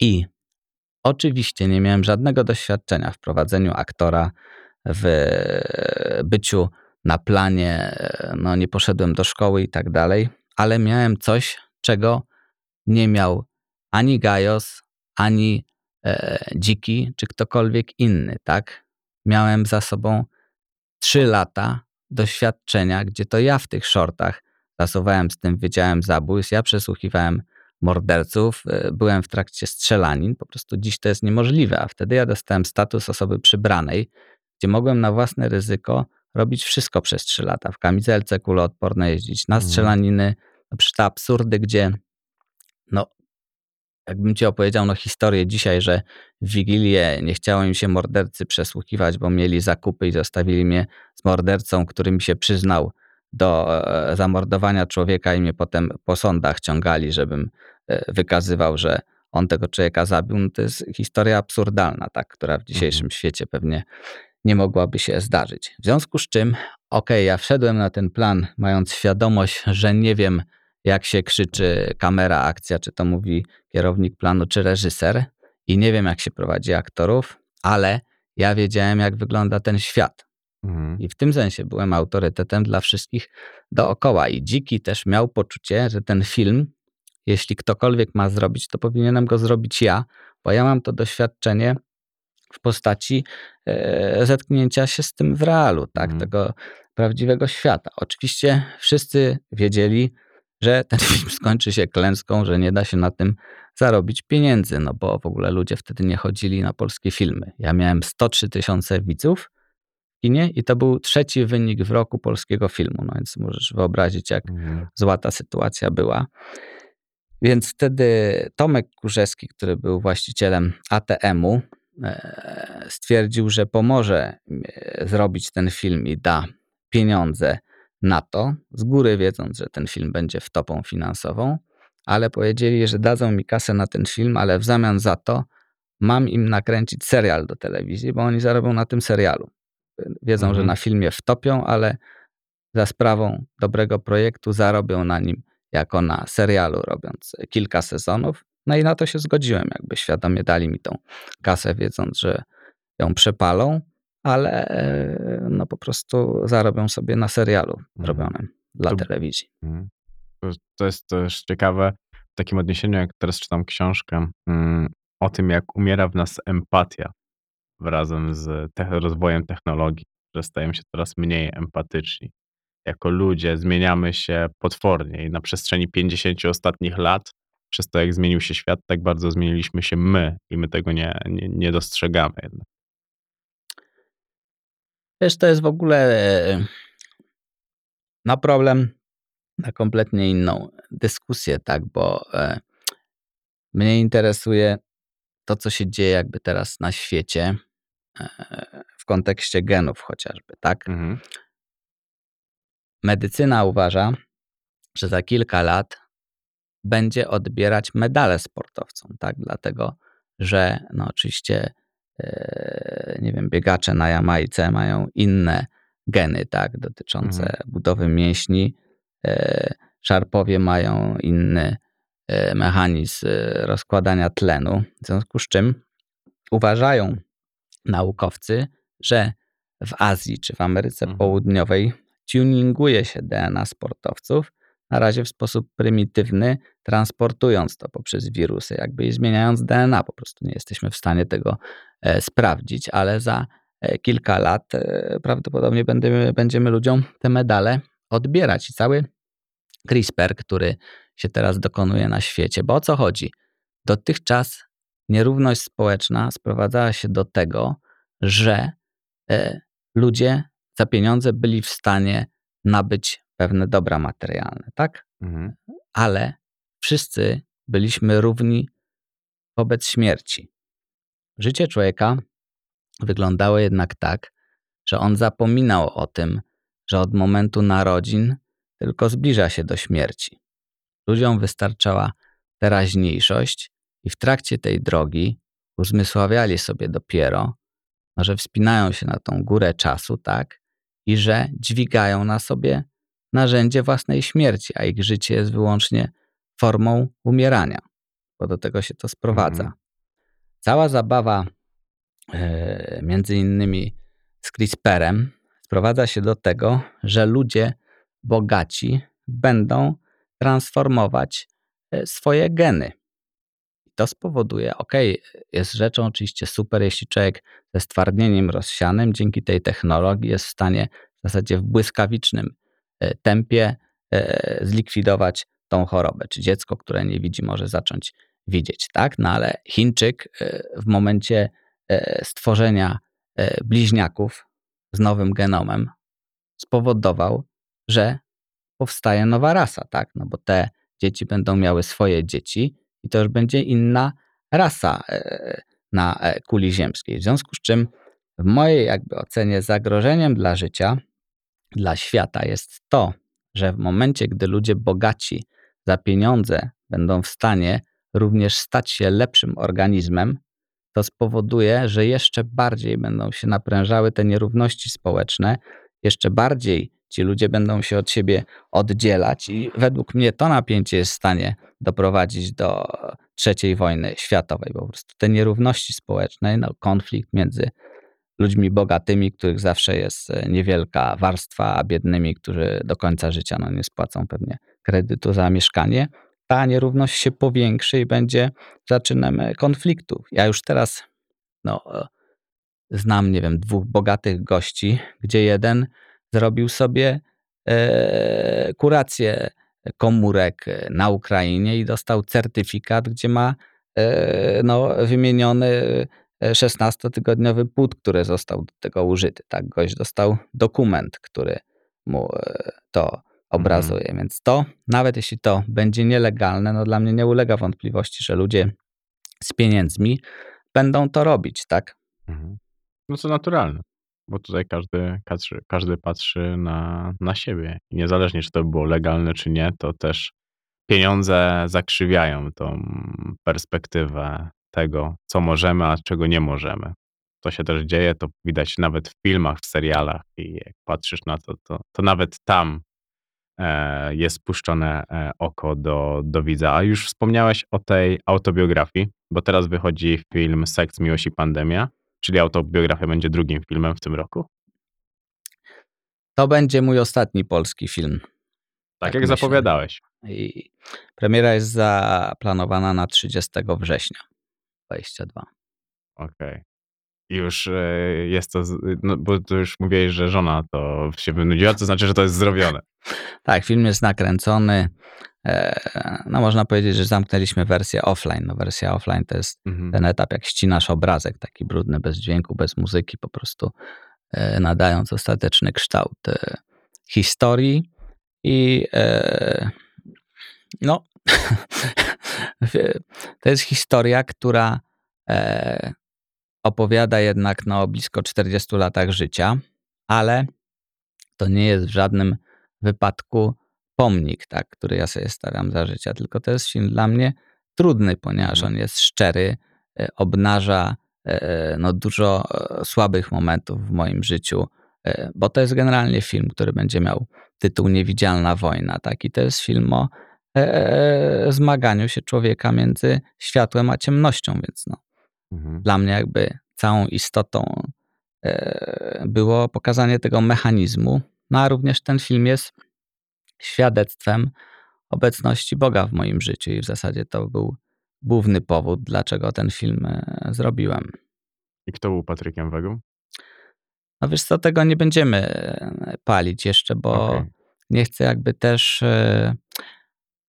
I oczywiście nie miałem żadnego doświadczenia w prowadzeniu aktora, w byciu na planie, e, no nie poszedłem do szkoły i tak dalej, ale miałem coś, czego nie miał ani Gajos, ani e, Dziki, czy ktokolwiek inny, tak? Miałem za sobą trzy lata doświadczenia, gdzie to ja w tych shortach zasuwałem z tym Wydziałem Zabójstw, ja przesłuchiwałem morderców, e, byłem w trakcie strzelanin, po prostu dziś to jest niemożliwe, a wtedy ja dostałem status osoby przybranej, gdzie mogłem na własne ryzyko robić wszystko przez trzy lata, w kamizelce kuloodpornej jeździć na Mhm. strzelaniny, no przy te absurdy, gdzie no jakbym ci opowiedział no, historię dzisiaj, że w Wigilię nie chciało im się mordercy przesłuchiwać, bo mieli zakupy i zostawili mnie z mordercą, który mi się przyznał do e, zamordowania człowieka i mnie potem po sądach ciągali, żebym e, wykazywał, że on tego człowieka zabił. No, to jest historia absurdalna, tak, która w dzisiejszym świecie pewnie nie mogłaby się zdarzyć. W związku z czym, okej, ja wszedłem na ten plan, mając świadomość, że nie wiem, jak się krzyczy kamera, akcja, czy to mówi kierownik planu, czy reżyser, i nie wiem, jak się prowadzi aktorów, ale ja wiedziałem, jak wygląda ten świat. Mhm. I w tym sensie byłem autorytetem dla wszystkich dookoła. I Dziki też miał poczucie, że ten film, jeśli ktokolwiek ma zrobić, to powinienem go zrobić ja, bo ja mam to doświadczenie w postaci e, zetknięcia się z tym w realu, tak, Mhm. tego prawdziwego świata. Oczywiście wszyscy wiedzieli, że ten film skończy się klęską, że nie da się na tym zarobić pieniędzy, no bo w ogóle ludzie wtedy nie chodzili na polskie filmy. Ja miałem 103 tysiące widzów w kinie i to był trzeci wynik w roku polskiego filmu, no więc możesz wyobrazić, jak Mhm. zła ta sytuacja była. Więc wtedy Tomek Kurzewski, który był właścicielem ATM-u, stwierdził, że pomoże e, zrobić ten film i da pieniądze na to, z góry wiedząc, że ten film będzie wtopą finansową, ale powiedzieli, że dadzą mi kasę na ten film, ale w zamian za to mam im nakręcić serial do telewizji, bo oni zarobią na tym serialu. Wiedzą, Mhm. że na filmie wtopią, ale za sprawą dobrego projektu zarobią na nim jako na serialu, robiąc kilka sezonów. No i na to się zgodziłem, jakby świadomie dali mi tą kasę, wiedząc, że ją przepalą, ale e, no po prostu zarobią sobie na serialu Mhm. robionym dla To- telewizji. Mhm. To- To jest też ciekawe w takim odniesieniu, jak teraz czytam książkę mm, o tym, jak umiera w nas empatia razem z te- rozwojem technologii, że stajemy się coraz mniej empatyczni. Jako ludzie zmieniamy się potwornie i na przestrzeni 50 ostatnich lat, przez to jak zmienił się świat, tak bardzo zmieniliśmy się my i my tego nie, nie, nie dostrzegamy jednak. Wiesz, to jest w ogóle e, na problem, na kompletnie inną dyskusję, tak, bo e, mnie interesuje to, co się dzieje jakby teraz na świecie e, w kontekście genów chociażby, tak? Mhm. Medycyna uważa, że za kilka lat będzie odbierać medale sportowcom, tak? Dlatego, że no oczywiście e, nie wiem, biegacze na Jamajce mają inne geny, tak, dotyczące Mhm. budowy mięśni. E, Szarpowie mają inny e, mechanizm rozkładania tlenu, w związku z czym uważają naukowcy, że w Azji czy w Ameryce Mhm. Południowej tuninguje się DNA sportowców, na razie w sposób prymitywny, transportując to poprzez wirusy, jakby i zmieniając DNA. Po prostu nie jesteśmy w stanie tego e, sprawdzić, ale za e, kilka lat e, prawdopodobnie będziemy, będziemy ludziom te medale odbierać. I cały CRISPR, który się teraz dokonuje na świecie. Bo o co chodzi? Dotychczas nierówność społeczna sprowadzała się do tego, że ludzie za pieniądze byli w stanie nabyć pewne dobra materialne, tak? Mhm. Ale wszyscy byliśmy równi wobec śmierci. Życie człowieka wyglądało jednak tak, że on zapominał o tym, że od momentu narodzin tylko zbliża się do śmierci. Ludziom wystarczała teraźniejszość i w trakcie tej drogi uzmysławiali sobie dopiero, że wspinają się na tą górę czasu, tak, i że dźwigają na sobie narzędzie własnej śmierci, a ich życie jest wyłącznie formą umierania, bo do tego się to sprowadza. Mhm. Cała zabawa, e, między innymi z CRISPR-em, sprowadza się do tego, że ludzie bogaci będą transformować e, swoje geny. To spowoduje, ok, jest rzeczą oczywiście super, jeśli człowiek ze stwardnieniem rozsianym dzięki tej technologii jest w stanie w zasadzie w błyskawicznym tempie e, zlikwidować tą chorobę, czy dziecko, które nie widzi, może zacząć widzieć, tak? No ale Chińczyk e, w momencie e, stworzenia e, bliźniaków z nowym genomem spowodował, że powstaje nowa rasa, tak? No bo te dzieci będą miały swoje dzieci i to już będzie inna rasa e, na e, kuli ziemskiej. W związku z czym w mojej jakby ocenie zagrożeniem dla życia, dla świata jest to, że w momencie, gdy ludzie bogaci za pieniądze będą w stanie również stać się lepszym organizmem, to spowoduje, że jeszcze bardziej będą się naprężały te nierówności społeczne, jeszcze bardziej ci ludzie będą się od siebie oddzielać i według mnie to napięcie jest w stanie doprowadzić do trzeciej wojny światowej. Po prostu te nierówności społeczne, no, konflikt między ludźmi bogatymi, których zawsze jest e, niewielka warstwa, a biednymi, którzy do końca życia no, nie spłacą pewnie kredytu za mieszkanie, ta nierówność się powiększy i będzie zaczynem e, konfliktów. Ja już teraz no, e, znam, nie wiem, dwóch bogatych gości, gdzie jeden zrobił sobie e, kurację komórek na Ukrainie i dostał certyfikat, gdzie ma e, no, wymieniony 16-tygodniowy płód, który został do tego użyty. Tak, gość dostał dokument, który mu e, to obrazuje. Więc to, nawet jeśli to będzie nielegalne, no dla mnie nie ulega wątpliwości, że ludzie z pieniędzmi będą to robić, tak? Mhm. No to naturalne, bo tutaj każdy, każdy, każdy patrzy na, na siebie. I niezależnie, czy to było legalne, czy nie, to też pieniądze zakrzywiają tą perspektywę tego, co możemy, a czego nie możemy. To się też dzieje, to widać nawet w filmach, w serialach i jak patrzysz na to, to, to nawet tam e, jest spuszczone e, oko do, do widza. A już wspomniałeś o tej autobiografii, bo teraz wychodzi film Seks, Miłość i Pandemia, czyli autobiografia będzie drugim filmem w tym roku. To będzie mój ostatni polski film. Tak, Tak jak myślę. zapowiadałeś. I premiera jest zaplanowana na 30 września 22. Okej. I Już e, jest to, z- no, bo tu już mówiłeś, że żona to się wynudziła, to znaczy, że to jest zrobione. Tak, film jest nakręcony. E, no można powiedzieć, że zamknęliśmy wersję offline. No, wersja offline to jest Mhm. ten etap, jak ścinasz obrazek, taki brudny, bez dźwięku, bez muzyki, po prostu e, nadając ostateczny kształt e, historii. I e, no, to jest historia, która e, opowiada jednak no, o blisko 40 latach życia, ale to nie jest w żadnym wypadku pomnik, tak, który ja sobie stawiam za życia, tylko to jest film dla mnie trudny, ponieważ Mhm. on jest szczery, e, obnaża e, no, dużo słabych momentów w moim życiu, bo to jest generalnie film, który będzie miał tytuł Niewidzialna wojna, tak, i to jest film o e, zmaganiu się człowieka między światłem a ciemnością, więc no, Mhm. dla mnie jakby całą istotą e, było pokazanie tego mechanizmu, no a również ten film jest świadectwem obecności Boga w moim życiu i w zasadzie to był główny powód, dlaczego ten film e, zrobiłem. I kto był Patrykiem Wegą? No wiesz co, tego nie będziemy e, palić jeszcze, bo Okej. nie chcę jakby też e,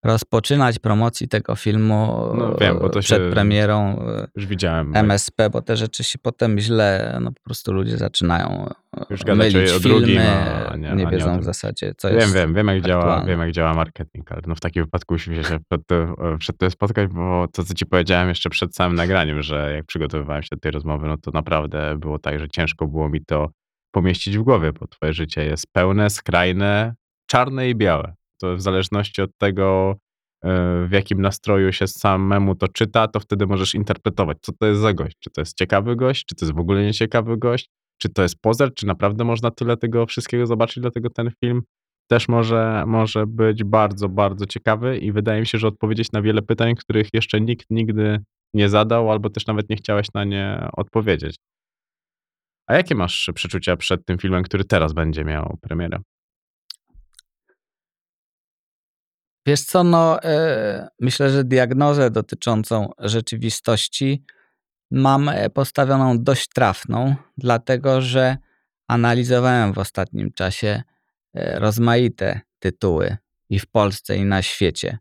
rozpoczynać promocji tego filmu No wiem, bo to przed się- premierą e, Już widziałem. MSP, bo te rzeczy się potem źle, no po prostu ludzie zaczynają e, Już gadać mylić o filmy, drugim, a nie- nie a nie wiedzą tym. w zasadzie, co Wiem, jest wiem, wiem jak, działa, wiem jak działa marketing, ale no w takim wypadku musimy się przed, przed tym spotkać, bo to, co ci powiedziałem jeszcze przed samym nagraniem, że jak przygotowywałem się do tej rozmowy, no to naprawdę było tak, że ciężko było mi to pomieścić w głowie, bo twoje życie jest pełne, skrajne, czarne i białe. W zależności od tego, e, w jakim nastroju się samemu to czyta, to wtedy możesz interpretować, co to jest za gość. Czy to jest ciekawy gość, czy to jest w ogóle nieciekawy gość, czy to jest pozer, czy naprawdę można tyle tego wszystkiego zobaczyć, dlatego ten film też może, może być bardzo, bardzo ciekawy i wydaje mi się, że odpowiedzieć na wiele pytań, których jeszcze nikt nigdy nie zadał, albo też nawet nie chciałeś na nie odpowiedzieć. A jakie masz przeczucia przed tym filmem, który teraz będzie miał premierę? Wiesz co, no e, myślę, że diagnozę dotyczącą rzeczywistości mam e, postawioną dość trafną, dlatego że analizowałem w ostatnim czasie e, rozmaite tytuły i w Polsce, i na świecie,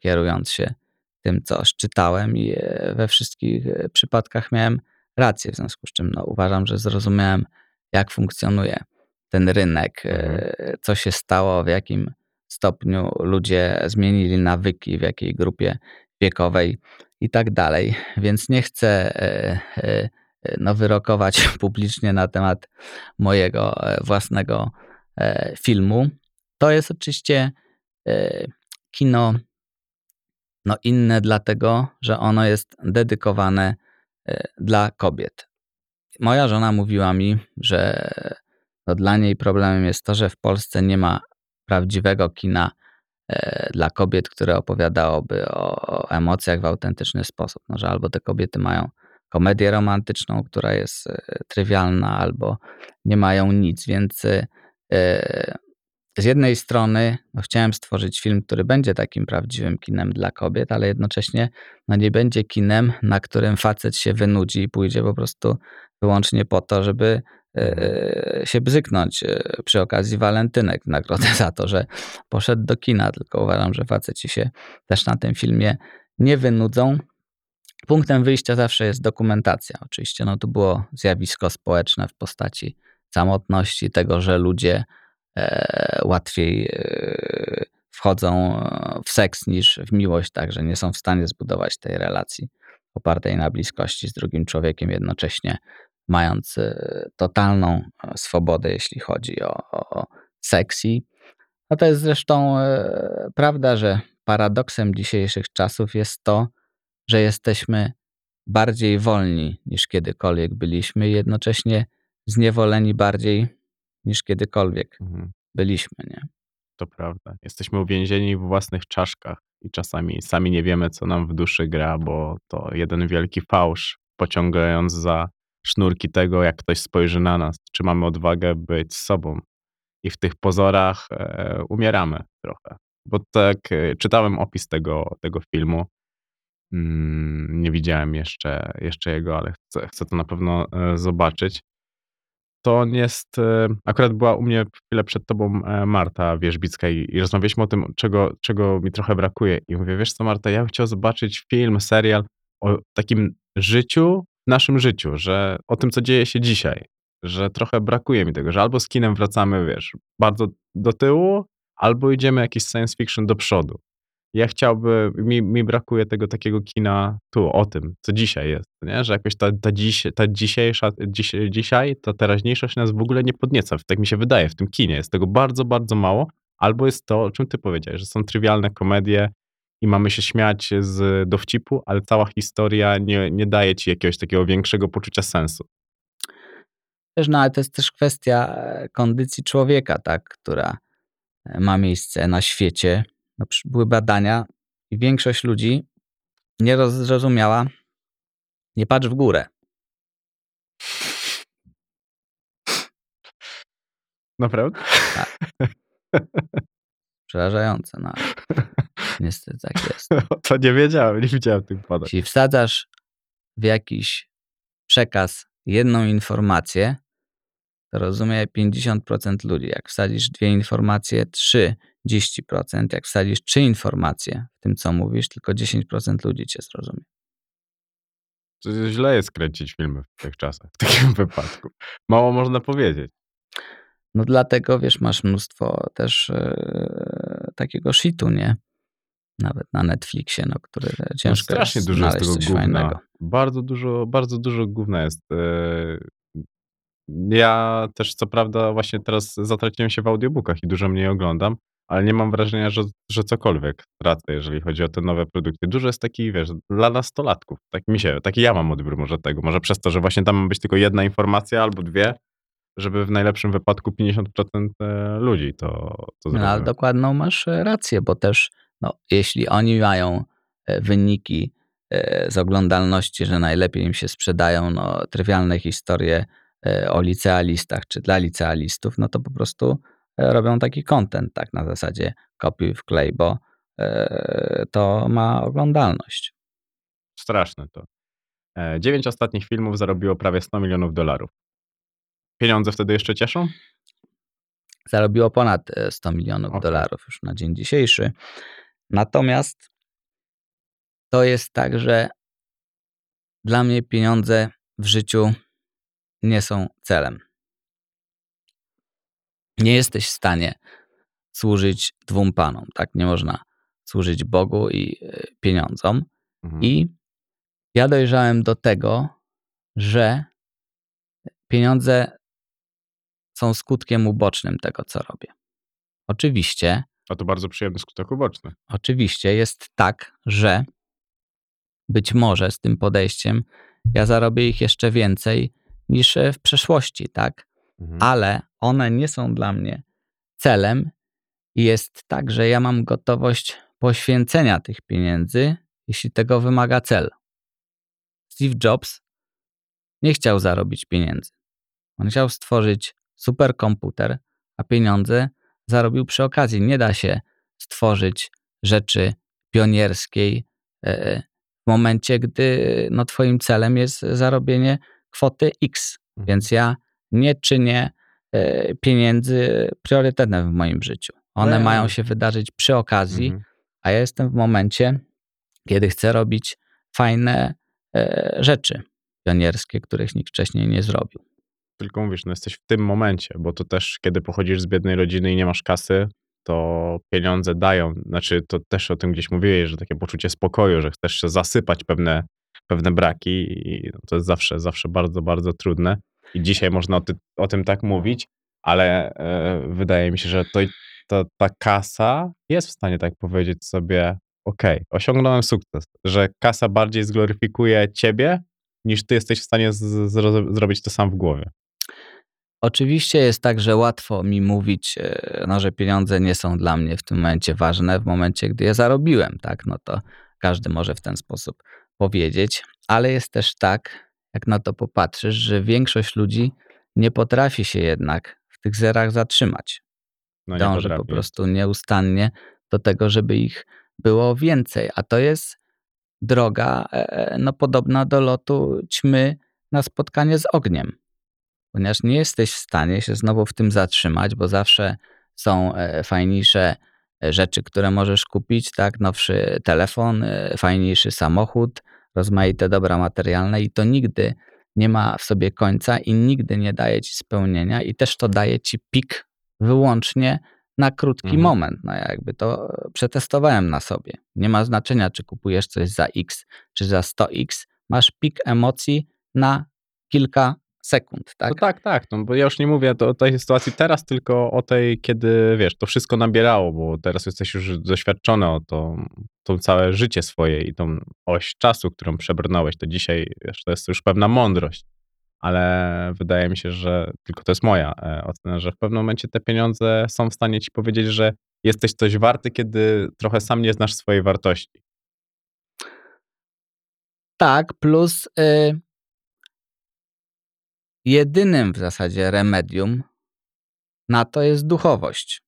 kierując się tym, co czytałem i we wszystkich przypadkach miałem rację, w związku z czym no, uważam, że zrozumiałem, jak funkcjonuje ten rynek, e, co się stało, w jakim stopniu ludzie zmienili nawyki, w jakiej grupie wiekowej i tak dalej. Więc nie chcę e, e, e, no, wyrokować publicznie na temat mojego własnego filmu. To jest oczywiście kino no, inne, dlatego że ono jest dedykowane dla kobiet. Moja żona mówiła mi, że no, dla niej problemem jest to, że w Polsce nie ma prawdziwego kina e, dla kobiet, które opowiadałoby o, emocjach w autentyczny sposób. No, że albo te kobiety mają komedię romantyczną, która jest e, trywialna, albo nie mają nic, więc e, z jednej strony no, chciałem stworzyć film, który będzie takim prawdziwym kinem dla kobiet, ale jednocześnie no, nie będzie kinem, na którym facet się wynudzi i pójdzie po prostu wyłącznie po to, żeby się bzyknąć e, przy okazji walentynek w nagrodę za to, że poszedł do kina. Tylko uważam, że faceci się też na tym filmie nie wynudzą. Punktem wyjścia zawsze jest dokumentacja. Oczywiście no, to było zjawisko społeczne w postaci samotności, tego, że ludzie e, łatwiej e, wchodzą w seks niż w miłość, także nie są w stanie zbudować tej relacji opartej na bliskości z drugim człowiekiem, jednocześnie mając e, totalną e, swobodę, jeśli chodzi o, o, o seks. I no to jest zresztą e, prawda, że paradoksem dzisiejszych czasów jest to, że jesteśmy bardziej wolni niż kiedykolwiek byliśmy i jednocześnie zniewoleni bardziej niż kiedykolwiek Mhm. byliśmy. Nie? To prawda. Jesteśmy uwięzieni w własnych czaszkach i czasami sami nie wiemy, co nam w duszy gra, bo to jeden wielki fałsz, pociągając za sznurki tego, jak ktoś spojrzy na nas, czy mamy odwagę być sobą. I w tych pozorach e, umieramy trochę. Bo tak e, czytałem opis tego, tego filmu. Mm, nie widziałem jeszcze, jeszcze jego, ale chcę, chcę to na pewno e, zobaczyć. To on jest. e, Akurat była u mnie chwilę przed tobą e, Marta Wierzbicka i, i rozmawialiśmy o tym, czego, czego mi trochę brakuje. I mówię, wiesz co, Marta, ja bym chciał zobaczyć film, serial o takim życiu, naszym życiu, że o tym, co dzieje się dzisiaj. Że trochę brakuje mi tego, że albo z kinem wracamy, wiesz, bardzo do tyłu, albo idziemy jakiś science fiction do przodu. Ja chciałbym, mi, mi brakuje tego takiego kina tu, o tym, co dzisiaj jest, nie? że jakoś ta, ta, dziś, ta dzisiejsza, dziś, dzisiaj, ta teraźniejszość nas w ogóle nie podnieca, tak mi się wydaje, w tym kinie jest tego bardzo, bardzo mało, albo jest to, o czym ty powiedziałeś, że są trywialne komedie i mamy się śmiać z dowcipu, ale cała historia nie, nie daje ci jakiegoś takiego większego poczucia sensu. Wiesz, no ale to jest też kwestia e, kondycji człowieka, tak, która e, ma miejsce na świecie. No, były badania i większość ludzi nie roz- zrozumiała, nie patrz w górę. Naprawdę? Przerażające, no niestety tak jest. to nie wiedziałem, nie widziałem tych badań. Jeśli wsadzasz w jakiś przekaz jedną informację, to rozumie 50% ludzi. Jak wsadzisz dwie informacje, 30%. Jak wsadzisz trzy informacje w tym, co mówisz, tylko 10% ludzi cię zrozumie. To źle jest kręcić filmy w tych czasach, w takim wypadku. Mało można powiedzieć. No dlatego, wiesz, masz mnóstwo też e, takiego shitu, nie? Nawet na Netflixie, no, który No, ciężko strasznie jest dużo jest tego coś gówna. fajnego. Bardzo dużo, bardzo dużo gówna jest. e, Ja też co prawda właśnie teraz zatraciłem się w audiobookach i dużo mniej oglądam, ale nie mam wrażenia, że, że cokolwiek tracę, jeżeli chodzi o te nowe produkty. Dużo jest takich, wiesz, dla nastolatków. Tak mi się, taki ja mam odbiór może tego. Może przez to, że właśnie tam ma być tylko jedna informacja albo dwie, żeby w najlepszym wypadku 50% e, ludzi to, to No, ale zrobiło. dokładną masz rację, bo też no, jeśli oni mają e, wyniki e, z oglądalności, że najlepiej im się sprzedają no, trywialne historie e, o licealistach czy dla licealistów, no to po prostu robią taki content, tak na zasadzie kopiuj wklej, bo to ma oglądalność. Straszne to. Dziewięć ostatnich filmów zarobiło prawie 100 milionów dolarów. Pieniądze wtedy jeszcze cieszą? Zarobiło ponad e, 100 milionów Okej. dolarów już na dzień dzisiejszy. Natomiast to jest tak, że dla mnie pieniądze w życiu nie są celem. Nie jesteś w stanie służyć dwóm panom, tak? Nie można służyć Bogu i e, pieniądzom. Mhm. I ja dojrzałem do tego, że pieniądze są skutkiem ubocznym tego, co robię. Oczywiście, A to bardzo przyjemny skutek uboczny. oczywiście jest tak, że być może z tym podejściem ja zarobię ich jeszcze więcej niż e, w przeszłości, tak? Mhm. ale one nie są dla mnie celem jest tak, że ja mam gotowość poświęcenia tych pieniędzy, jeśli tego wymaga cel. Steve Jobs nie chciał zarobić pieniędzy. On chciał stworzyć superkomputer, a pieniądze zarobił przy okazji. Nie da się stworzyć rzeczy pionierskiej e, w momencie, gdy no, twoim celem jest zarobienie kwoty X. Mhm. Więc ja nie czynię e, pieniędzy priorytetem w moim życiu. One mają się wydarzyć przy okazji, Mhm. a ja jestem w momencie, kiedy chcę robić fajne e, rzeczy pionierskie, których nikt wcześniej nie zrobił. Tylko mówisz, no jesteś w tym momencie, bo to też, kiedy pochodzisz z biednej rodziny i nie masz kasy, to pieniądze dają, znaczy to też o tym gdzieś mówiłeś, że takie poczucie spokoju, że chcesz się zasypać pewne, pewne braki i no to jest zawsze, zawsze bardzo, bardzo trudne. I dzisiaj można o, ty, o tym tak mówić, ale e, wydaje mi się, że to, to, ta kasa jest w stanie tak powiedzieć sobie, okej, osiągnąłem sukces, że kasa bardziej zgloryfikuje ciebie, niż ty jesteś w stanie z, zro, zrobić to sam w głowie. Oczywiście jest tak, że łatwo mi mówić, e, no, że pieniądze nie są dla mnie w tym momencie ważne, w momencie, gdy je zarobiłem, tak? No to każdy może w ten sposób powiedzieć, ale jest też tak, jak na to popatrzysz, że większość ludzi nie potrafi się jednak w tych zerach zatrzymać. No Dąży po prostu nieustannie do tego, żeby ich było więcej, a to jest droga e, no, podobna do lotu ćmy na spotkanie z ogniem ponieważ nie jesteś w stanie się znowu w tym zatrzymać, bo zawsze są e, fajniejsze e, rzeczy, które możesz kupić, tak, nowszy telefon, e, fajniejszy samochód, rozmaite dobra materialne i to nigdy nie ma w sobie końca i nigdy nie daje ci spełnienia i też to daje ci pik wyłącznie na krótki Mhm. moment. No ja jakby to przetestowałem na sobie. Nie ma znaczenia, czy kupujesz coś za X, czy za 100X. Masz pik emocji na kilka sekund, tak? No tak, tak, no bo ja już nie mówię o tej sytuacji teraz, tylko o tej, kiedy, wiesz, to wszystko nabierało, bo teraz jesteś już doświadczony o to, to całe życie swoje i tą oś czasu, którą przebrnąłeś, to dzisiaj, wiesz, to jest już pewna mądrość, ale wydaje mi się, że, tylko to jest moja e, ocena, że w pewnym momencie te pieniądze są w stanie ci powiedzieć, że jesteś coś warty, kiedy trochę sam nie znasz swojej wartości. Tak, plus y, jedynym w zasadzie remedium na to jest duchowość.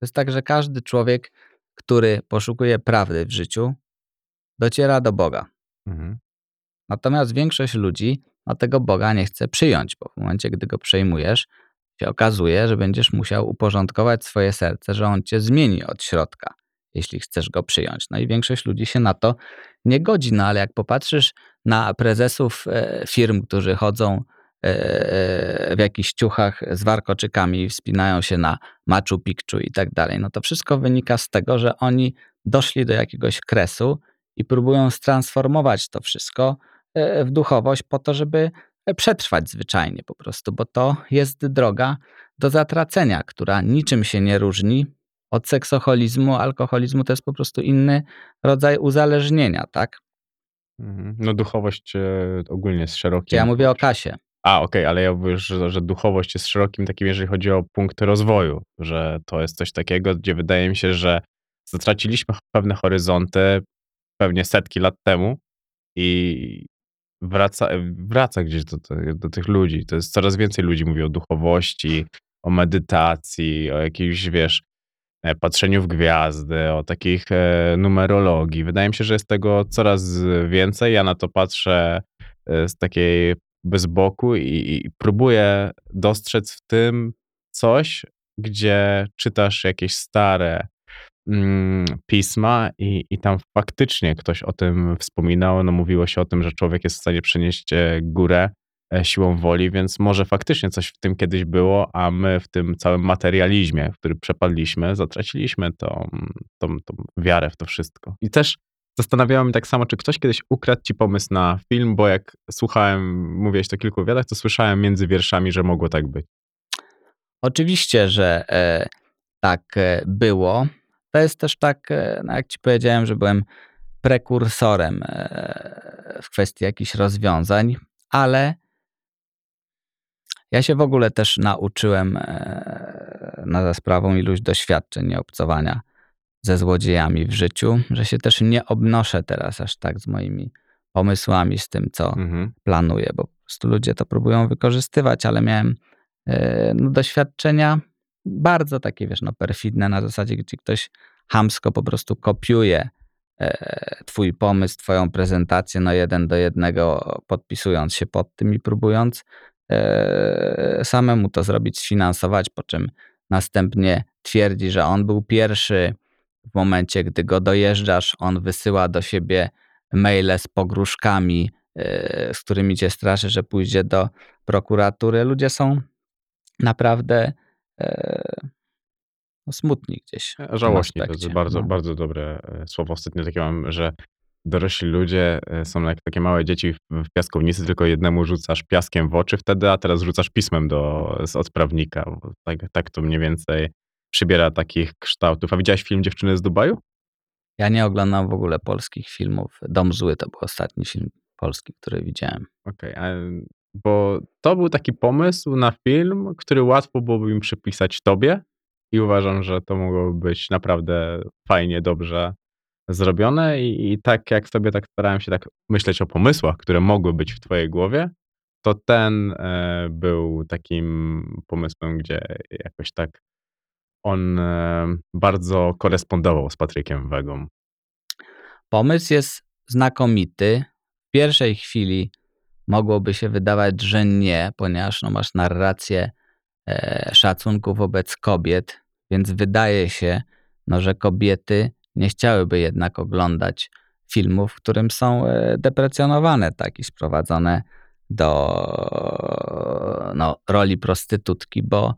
To jest tak, że każdy człowiek, który poszukuje prawdy w życiu, dociera do Boga. Mhm. Natomiast większość ludzi no, tego Boga nie chce przyjąć, bo w momencie, gdy go przejmujesz, się okazuje, że będziesz musiał uporządkować swoje serce, że on cię zmieni od środka, jeśli chcesz go przyjąć. No i większość ludzi się na to nie godzi. No ale jak popatrzysz na prezesów e, firm, którzy chodzą w jakichś ciuchach z warkoczykami wspinają się na Machu Picchu i tak dalej, no to wszystko wynika z tego, że oni doszli do jakiegoś kresu i próbują stransformować to wszystko e, w duchowość po to, żeby przetrwać zwyczajnie po prostu, bo to jest droga do zatracenia, która niczym się nie różni od seksoholizmu, alkoholizmu to jest po prostu inny rodzaj uzależnienia, tak? Mhm. No duchowość e, ogólnie jest szerokim. Ja mówię o kasie. A, okej, ale ja mówię, że, że duchowość jest szerokim takim, jeżeli chodzi o punkt rozwoju, że to jest coś takiego, gdzie wydaje mi się, że zatraciliśmy pewne horyzonty pewnie setki lat temu i wraca, wraca gdzieś do, do tych ludzi. To jest coraz więcej ludzi mówi o duchowości, o medytacji, o jakiejś, wiesz, e, patrzeniu w gwiazdy, o takich e, numerologii. Wydaje mi się, że jest tego coraz więcej. Ja na to patrzę e, z takiej bez boku i, i próbuję dostrzec w tym coś, gdzie czytasz jakieś stare mm, pisma i, i tam faktycznie ktoś o tym wspominał. No, mówiło się o tym, że człowiek jest w stanie przenieść e, górę e, siłą woli, więc może faktycznie coś w tym kiedyś było, a my w tym całym materializmie, w który przepadliśmy, zatraciliśmy tą, tą, tą wiarę w to wszystko. I też zastanawiałem się tak samo, czy ktoś kiedyś ukradł ci pomysł na film, bo jak słuchałem, mówiłeś to kilku wywiadach, to słyszałem między wierszami, że mogło tak być. Oczywiście, że e, tak e, było. To jest też tak, e, no jak ci powiedziałem, że byłem prekursorem e, w kwestii jakichś rozwiązań, ale ja się w ogóle też nauczyłem e, na za sprawą iluś doświadczeń i obcowania ze złodziejami w życiu, że się też nie obnoszę teraz aż tak z moimi pomysłami, z tym, co Mhm. planuję, bo po prostu ludzie to próbują wykorzystywać, ale miałem e, no, doświadczenia bardzo takie, wiesz, no, perfidne na zasadzie, gdzie ktoś hamsko po prostu kopiuje e, twój pomysł, twoją prezentację, no jeden do jednego, podpisując się pod tym i próbując e, samemu to zrobić, sfinansować, po czym następnie twierdzi, że on był pierwszy w momencie, gdy go dojeżdżasz, on wysyła do siebie maile z pogróżkami, e, z którymi cię straszy, że pójdzie do prokuratury. Ludzie są naprawdę e, no, smutni gdzieś. w tym Żałośnie, to jest bardzo, no. bardzo dobre e, słowo. Ostatnio takie mam, że dorośli ludzie e, są jak takie małe dzieci w, piaskownicy, tylko jednemu rzucasz piaskiem w oczy wtedy, a teraz rzucasz pismem do, z odprawnika. Tak, tak to mniej więcej przybiera takich kształtów. A widziałeś film Dziewczyny z Dubaju? Ja nie oglądam w ogóle polskich filmów. Dom zły to był ostatni film polski, który widziałem. Okej, a bo to był taki pomysł na film, który łatwo byłoby im przypisać tobie i uważam, że to mogłoby być naprawdę fajnie, dobrze zrobione i, i tak jak sobie tak starałem się tak myśleć o pomysłach, które mogły być w twojej głowie, to ten e, był takim pomysłem, gdzie jakoś tak on e, bardzo korespondował z Patrykiem Wegą. Pomysł jest znakomity. W pierwszej chwili mogłoby się wydawać, że nie, ponieważ no, masz narrację e, szacunku wobec kobiet, więc wydaje się, no, że kobiety nie chciałyby jednak oglądać filmów, w którym są e, deprecjonowane tak, i sprowadzone do no, roli prostytutki, bo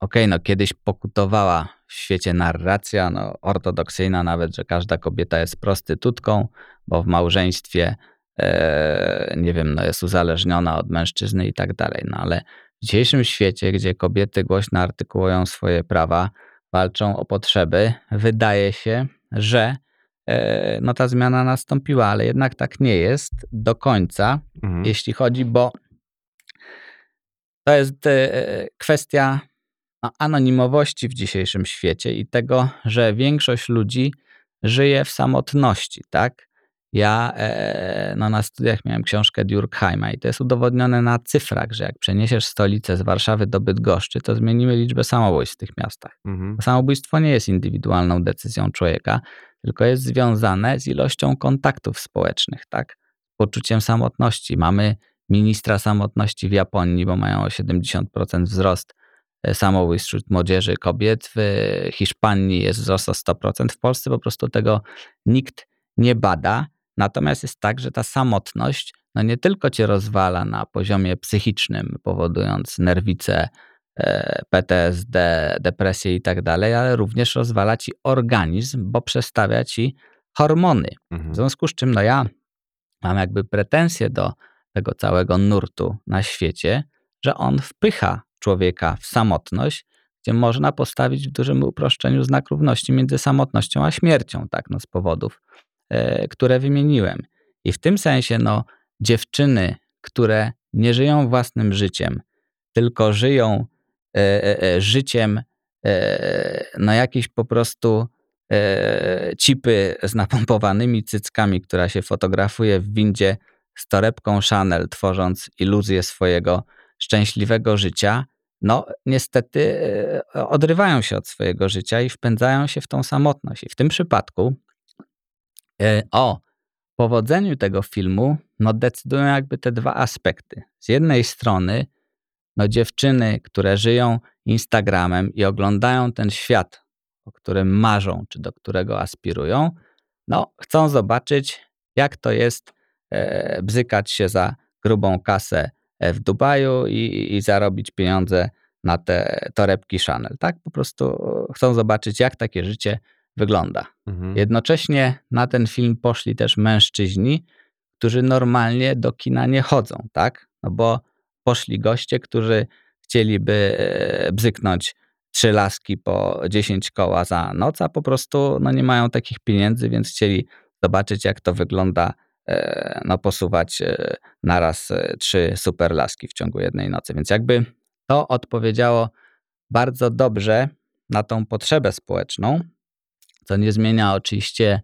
okej, no kiedyś pokutowała w świecie narracja, no ortodoksyjna nawet, że każda kobieta jest prostytutką, bo w małżeństwie e, nie wiem, no jest uzależniona od mężczyzny i tak dalej. No ale w dzisiejszym świecie, gdzie kobiety głośno artykułują swoje prawa, walczą o potrzeby, wydaje się, że e, no ta zmiana nastąpiła, ale jednak tak nie jest do końca, Mhm. jeśli chodzi, bo to jest e, kwestia anonimowości w dzisiejszym świecie i tego, że większość ludzi żyje w samotności, tak? Ja e, no, na studiach miałem książkę Durkheima i to jest udowodnione na cyfrach, że jak przeniesiesz stolicę z Warszawy do Bydgoszczy, to zmienimy liczbę samobójstw w tych miastach. Mhm. Samobójstwo nie jest indywidualną decyzją człowieka, tylko jest związane z ilością kontaktów społecznych, tak? Poczuciem samotności. Mamy ministra samotności w Japonii, bo mają o 70% wzrost samobójstw wśród młodzieży, kobiet. W Hiszpanii jest wzrost o 100%. W Polsce po prostu tego nikt nie bada. Natomiast jest tak, że ta samotność no nie tylko cię rozwala na poziomie psychicznym, powodując nerwice, e, PTSD, depresję i tak dalej, ale również rozwala ci organizm, bo przestawia ci hormony. Mhm. W związku z czym no ja mam jakby pretensje do tego całego nurtu na świecie, że on wpycha człowieka w samotność, gdzie można postawić w dużym uproszczeniu znak równości między samotnością a śmiercią, tak, no z powodów, e, które wymieniłem. I w tym sensie, no, dziewczyny, które nie żyją własnym życiem, tylko żyją e, e, życiem e, no jakiś po prostu cipy z napompowanymi cyckami, która się fotografuje w windzie z torebką Chanel, tworząc iluzję swojego szczęśliwego życia, no niestety e, odrywają się od swojego życia i wpędzają się w tą samotność. I w tym przypadku e, o powodzeniu tego filmu no decydują jakby te dwa aspekty. Z jednej strony no dziewczyny, które żyją Instagramem i oglądają ten świat, o którym marzą, czy do którego aspirują, no chcą zobaczyć, jak to jest e, bzykać się za grubą kasę w Dubaju i, i zarobić pieniądze na te torebki Chanel. Tak po prostu e, chcą zobaczyć, jak takie życie wygląda. Mhm. Jednocześnie na ten film poszli też mężczyźni, którzy normalnie do kina nie chodzą, tak? No bo poszli goście, którzy chcieliby e, bzyknąć trzy laski po 10 koła za noc, a po prostu no, nie mają takich pieniędzy, więc chcieli zobaczyć, jak to wygląda, e, no, posuwać e, naraz e, trzy super laski w ciągu jednej nocy. Więc jakby to odpowiedziało bardzo dobrze na tą potrzebę społeczną, co nie zmienia oczywiście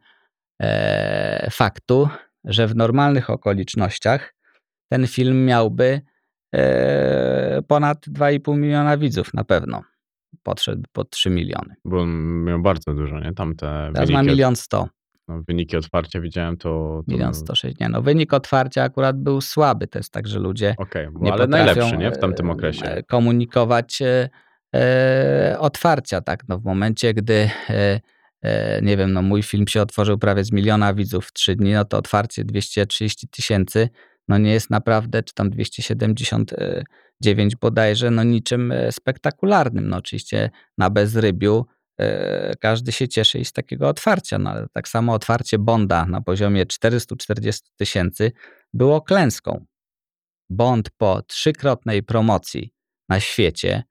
e, faktu, że w normalnych okolicznościach ten film miałby e, ponad 2,5 miliona widzów na pewno. Podszedł pod 3 miliony. Bo miał bardzo dużo, nie? Tamte Teraz ma milion sto, no, wyniki otwarcia widziałem, to... to milion sto sześć. Nie, no wynik otwarcia akurat był słaby. To jest tak, że ludzie bo- nie ale najlepszy, nie? W tamtym e, okresie. e, komunikować e, e, otwarcia, tak. No w momencie, gdy e, nie wiem, no mój film się otworzył prawie z miliona widzów w trzy dni, no to otwarcie 230 tysięcy, no nie jest naprawdę, czy tam 279 bodajże, no niczym spektakularnym. No oczywiście na bezrybiu każdy się cieszy i z takiego otwarcia, no ale tak samo otwarcie Bonda na poziomie 440 tysięcy było klęską. Bond po trzykrotnej promocji na świecie,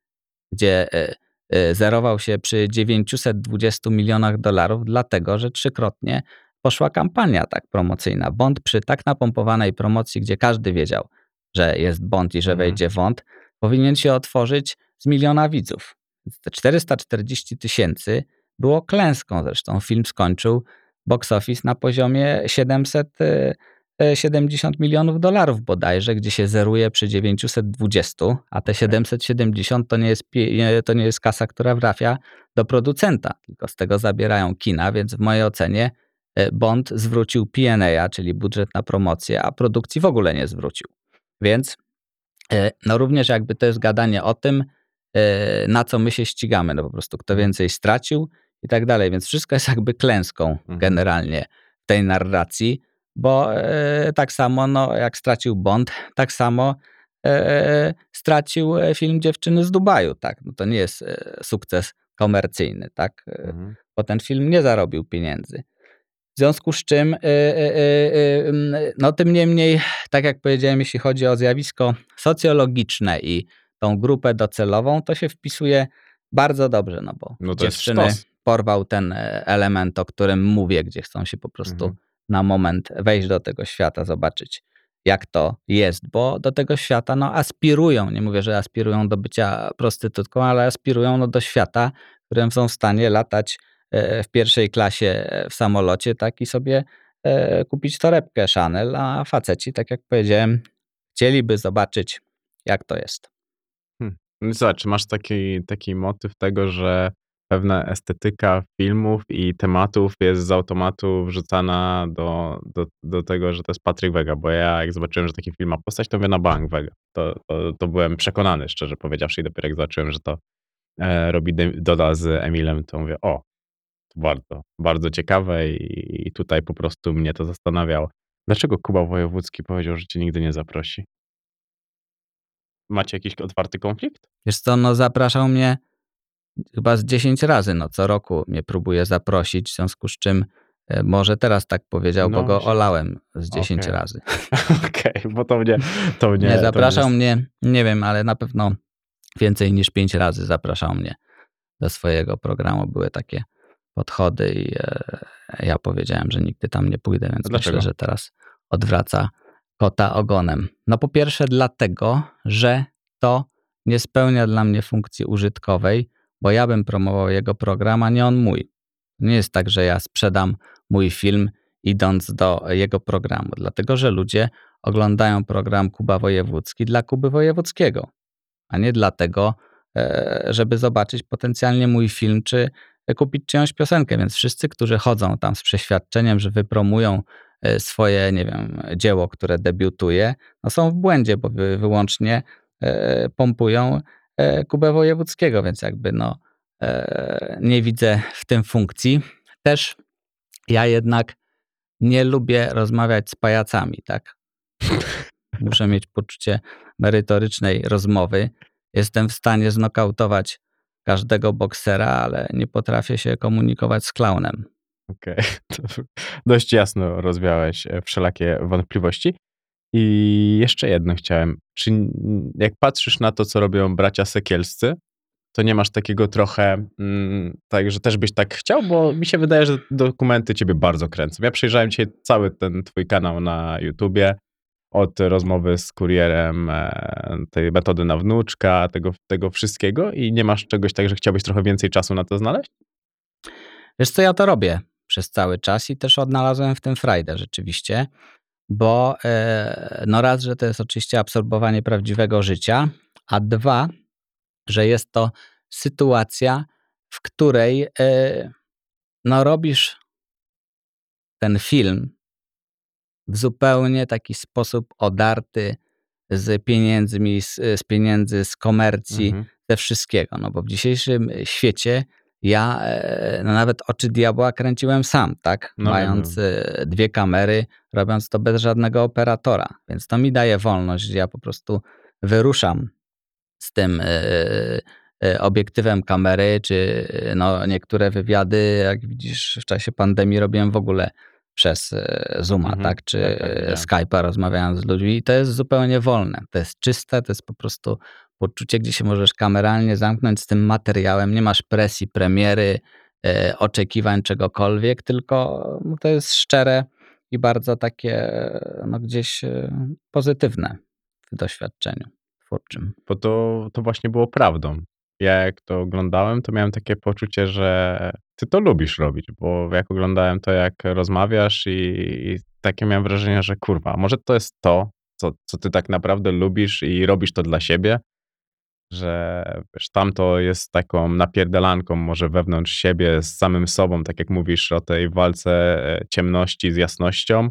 gdzie e, e, zerował się przy 920 milionach dolarów, dlatego że trzykrotnie poszła kampania tak promocyjna. Bond przy tak napompowanej promocji, gdzie każdy wiedział, że jest Bond i że Mhm. wejdzie Bond, powinien się otworzyć z miliona widzów. Te 440 tysięcy było klęską zresztą. Film skończył box office na poziomie 700 e, e, 70 milionów dolarów bodajże, gdzie się zeruje przy 920, a te 770 to nie jest, to nie jest kasa, która trafia do producenta, tylko z tego zabierają kina, więc w mojej ocenie e, Bond zwrócił P&A, czyli budżet na promocję, a produkcji w ogóle nie zwrócił. Więc no również jakby to jest gadanie o tym, na co my się ścigamy, no po prostu kto więcej stracił i tak dalej, więc wszystko jest jakby klęską Mhm. generalnie w tej narracji, bo e, tak samo no, jak stracił Bond, tak samo e, stracił e, film Dziewczyny z Dubaju, tak, no to nie jest e, sukces komercyjny, tak, e, Mhm. bo ten film nie zarobił pieniędzy. W związku z czym, ym, no tym niemniej, tak jak powiedziałem, jeśli chodzi o zjawisko socjologiczne i tą grupę docelową, to się wpisuje bardzo dobrze, no bo No dziewczyny porwał ten e, element, o którym mówię, gdzie chcą się po prostu Mhm. na moment wejść do tego świata, zobaczyć jak to jest, bo do tego świata no, aspirują, nie mówię, że aspirują do bycia prostytutką, ale aspirują no, do świata, w którym są w stanie latać e, w pierwszej klasie w samolocie, tak i sobie e, kupić torebkę Chanel, a faceci, tak jak powiedziałem, chcieliby zobaczyć, jak to jest. No zobacz, masz taki, taki motyw tego, że pewna estetyka filmów i tematów jest z automatu wrzucana do, do, do tego, że to jest Patryk Wega, bo ja jak zobaczyłem, że taki film ma postać, to mówię na bank Wega. To, to, to byłem przekonany, szczerze powiedziawszy, i dopiero jak zobaczyłem, że to e, robi Doda z Emilem, to mówię, o, to bardzo, bardzo ciekawe i, i tutaj po prostu mnie to zastanawiało. Dlaczego Kuba Wojewódzki powiedział, że cię nigdy nie zaprosi? Macie jakiś otwarty konflikt? Wiesz co, no zapraszał mnie chyba z 10 razy, no co roku mnie próbuje zaprosić, w związku z czym e, może teraz tak powiedział, No, bo go olałem z 10 Okej. razy. Okej, bo to mnie, to mnie Nie, to zapraszał mnie... mnie, nie wiem, ale na pewno więcej niż 5 razy zapraszał mnie do swojego programu. Były takie podchody i e, ja powiedziałem, że nigdy tam nie pójdę, więc Dlaczego? myślę, że teraz odwraca kota ogonem. No po pierwsze dlatego, że to nie spełnia dla mnie funkcji użytkowej, bo ja bym promował jego program, a nie on mój. Nie jest tak, że ja sprzedam mój film idąc do jego programu, dlatego że ludzie oglądają program Kuba Wojewódzki dla Kuby Wojewódzkiego, a nie dlatego, e, żeby zobaczyć potencjalnie mój film czy kupić czyjąś piosenkę. Więc wszyscy, którzy chodzą tam z przeświadczeniem, że wypromują swoje, nie wiem, dzieło, które debiutuje, no są w błędzie, bo wy, wyłącznie e, pompują e, Kubę Wojewódzkiego, więc jakby no e, nie widzę w tym funkcji. Też ja jednak nie lubię rozmawiać z pajacami, tak? Muszę mieć poczucie merytorycznej rozmowy. Jestem w stanie znokautować każdego boksera, ale nie potrafię się komunikować z klaunem. Okej, to dość jasno rozwiałeś e, wszelakie wątpliwości. I jeszcze jedno chciałem. Czy jak patrzysz na to, co robią bracia Sekielscy, to nie masz takiego trochę, mm, tak, że też byś tak chciał, bo mi się wydaje, że dokumenty ciebie bardzo kręcą. Ja przejrzałem dzisiaj cały ten twój kanał na YouTubie, od rozmowy z kurierem, e, tej metody na wnuczka, tego, tego wszystkiego i nie masz czegoś tak, że chciałbyś trochę więcej czasu na to znaleźć? Wiesz co, ja to robię przez cały czas i też odnalazłem w tym frajdę rzeczywiście, bo e, no raz, że to jest oczywiście absorbowanie prawdziwego życia, a dwa, że jest to sytuacja, w której e, no robisz ten film w zupełnie taki sposób odarty z pieniędzmi, z, z pieniędzy, z komercji, Mhm. ze wszystkiego. No bo w dzisiejszym świecie ja e, no nawet oczy diabła kręciłem sam, tak? No Mając e, dwie kamery, robiąc to bez żadnego operatora. Więc to mi daje wolność, że ja po prostu wyruszam z tym e, obiektywem kamery, czy no, niektóre wywiady, jak widzisz, w czasie pandemii robiłem w ogóle przez e, Zooma, Mhm, tak? Czy tak, tak, e, widziałem. Skype'a rozmawiając z ludźmi. I to jest zupełnie wolne. To jest czyste, to jest po prostu poczucie, gdzie się możesz kameralnie zamknąć z tym materiałem. Nie masz presji premiery, e, oczekiwań czegokolwiek, tylko no, to jest szczere i bardzo takie no, gdzieś e, pozytywne w doświadczeniu twórczym. bo to, to właśnie było prawdą. Ja jak to oglądałem, to miałem takie poczucie, że ty to lubisz robić, bo jak oglądałem to, jak rozmawiasz i, i takie miałem wrażenie, że kurwa, może to jest to, co, co ty tak naprawdę lubisz i robisz to dla siebie, że wiesz, tamto jest taką napierdalanką może wewnątrz siebie, z samym sobą, tak jak mówisz o tej walce e, ciemności z jasnością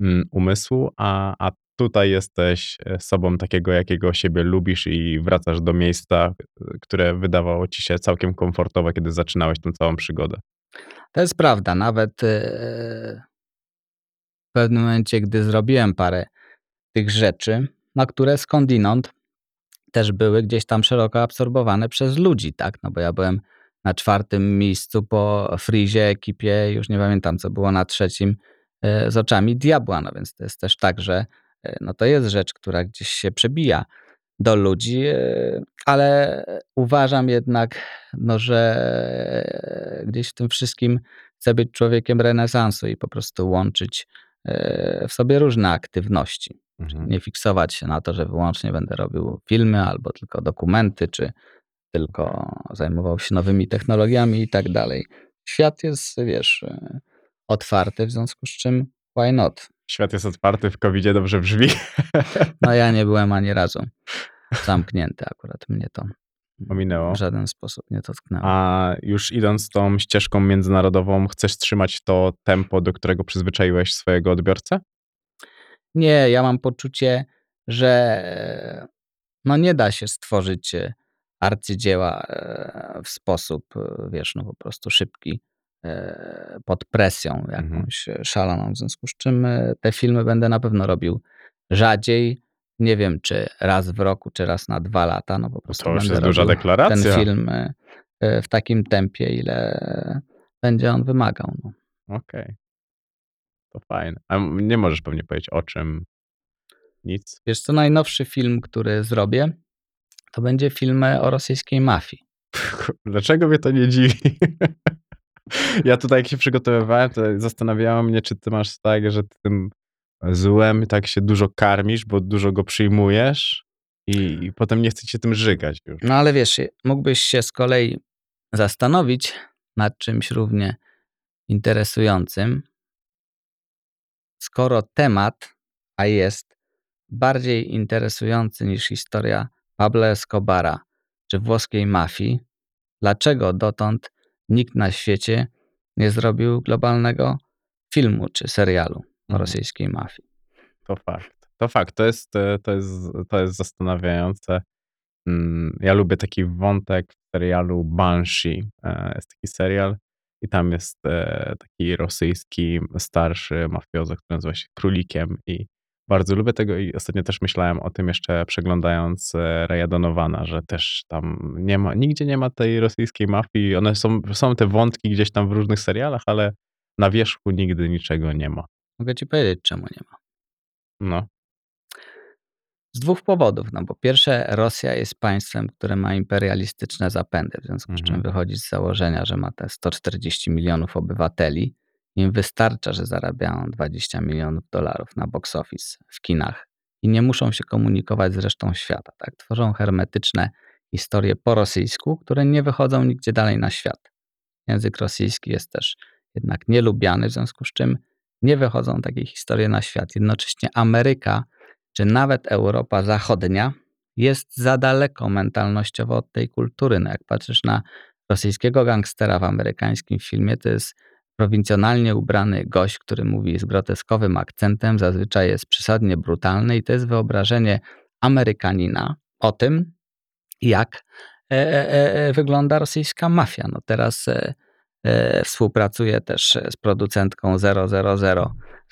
mm, umysłu, a, a tutaj jesteś e, sobą takiego, jakiego siebie lubisz i wracasz do miejsca, e, które wydawało ci się całkiem komfortowe, kiedy zaczynałeś tę całą przygodę. To jest prawda. Nawet e, w pewnym momencie, gdy zrobiłem parę tych rzeczy, na które skądinąd też były gdzieś tam szeroko absorbowane przez ludzi, tak? No bo ja byłem na czwartym miejscu po Frizie ekipie, już nie pamiętam co było na trzecim, z oczami diabła, no więc to jest też tak, że no to jest rzecz, która gdzieś się przebija do ludzi, e, ale uważam jednak, no, że gdzieś w tym wszystkim chcę być człowiekiem renesansu i po prostu łączyć e, w sobie różne aktywności. Mhm. Nie fiksować się na to, że wyłącznie będę robił filmy albo tylko dokumenty, czy tylko zajmował się nowymi technologiami i tak dalej. Świat jest, wiesz, e, otwarty, w związku z czym why not? Świat jest otwarty, w covid dobrze brzmi. No ja nie byłem ani razu zamknięty, akurat mnie to Ominęło. W żaden sposób nie dotknęło. A już idąc tą ścieżką międzynarodową, chcesz trzymać to tempo, do którego przyzwyczaiłeś swojego odbiorcę? Nie, ja mam poczucie, że no nie da się stworzyć e, arcydzieła e, w sposób, e, wiesz, no po prostu szybki, pod presją Mhm. jakąś e, szaloną. W związku z czym e, te filmy będę na pewno robił rzadziej. Nie wiem, czy raz w roku, czy raz na dwa lata. No po prostu to już jest duża deklaracja. ten film e, e, w takim tempie, ile będzie on wymagał. No. Okej. To fajne. A nie możesz pewnie powiedzieć o czym. Nic. Wiesz co, najnowszy film, który zrobię, to będzie film e, o rosyjskiej mafii. Dlaczego mnie to nie dziwi? Ja tutaj jak się przygotowywałem, to zastanawiało mnie, czy ty masz tak, że ty tym złem tak się dużo karmisz, bo dużo go przyjmujesz i, i potem nie chce cię tym żygać już. No ale wiesz, mógłbyś się z kolei zastanowić nad czymś równie interesującym, skoro temat, a jest bardziej interesujący niż historia Pablo Escobara czy włoskiej mafii, dlaczego dotąd nikt na świecie nie zrobił globalnego filmu czy serialu o Mhm. rosyjskiej mafii? To fakt. To fakt. To jest, e, to jest, to jest zastanawiające. Mm, Ja lubię taki wątek w serialu Banshee. E, Jest taki serial i tam jest e, taki rosyjski starszy mafiozo, który nazywa się Królikiem i bardzo lubię tego i ostatnio też myślałem o tym jeszcze przeglądając e, Raya Donowana, że też tam nie ma, nigdzie nie ma tej rosyjskiej mafii. One są, są te wątki gdzieś tam w różnych serialach, ale na wierzchu nigdy niczego nie ma. Mogę ci powiedzieć, czemu nie ma. No. Z dwóch powodów. No bo pierwsze, Rosja jest państwem, które ma imperialistyczne zapędy, w związku z czym Mhm. wychodzi z założenia, że ma te 140 milionów obywateli. Im wystarcza, że zarabiają 20 milionów dolarów na box office w kinach i nie muszą się komunikować z resztą świata. Tak? Tworzą hermetyczne historie po rosyjsku, które nie wychodzą nigdzie dalej na świat. Język rosyjski jest też jednak nielubiany, w związku z czym nie wychodzą takie historie na świat. Jednocześnie Ameryka czy nawet Europa Zachodnia jest za daleko mentalnościowo od tej kultury. No jak patrzysz na rosyjskiego gangstera w amerykańskim filmie, to jest prowincjonalnie ubrany gość, który mówi z groteskowym akcentem, zazwyczaj jest przesadnie brutalny i to jest wyobrażenie Amerykanina o tym, jak e, e, e, wygląda rosyjska mafia. No teraz e, e, współpracuję też z producentką 000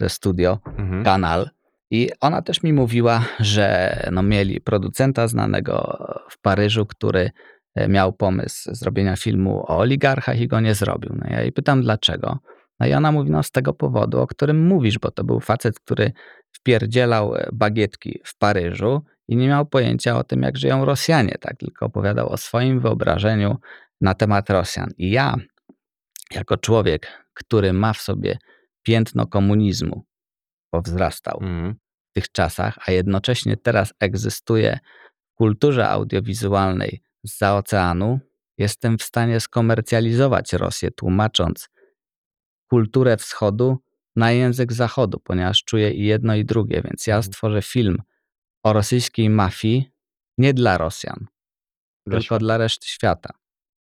ze studio Mhm. kanal. I ona też mi mówiła, że no mieli producenta znanego w Paryżu, który e, miał pomysł zrobienia filmu o oligarchach i go nie zrobił. No ja jej pytam dlaczego. No i ona mówi, no z tego powodu, o którym mówisz, bo to był facet, który wpierdzielał e, bagietki w Paryżu i nie miał pojęcia o tym, jak żyją Rosjanie, tak? Tylko opowiadał o swoim wyobrażeniu na temat Rosjan. I ja, jako człowiek, który ma w sobie piętno komunizmu, bo wzrastał Mhm. w tych czasach, a jednocześnie teraz egzystuje w kulturze audiowizualnej z oceanu, jestem w stanie skomercjalizować Rosję, tłumacząc kulturę wschodu na język zachodu, ponieważ czuję i jedno, i drugie. Więc ja Mhm. stworzę film o rosyjskiej mafii nie dla Rosjan, Dla tylko dla reszty świata.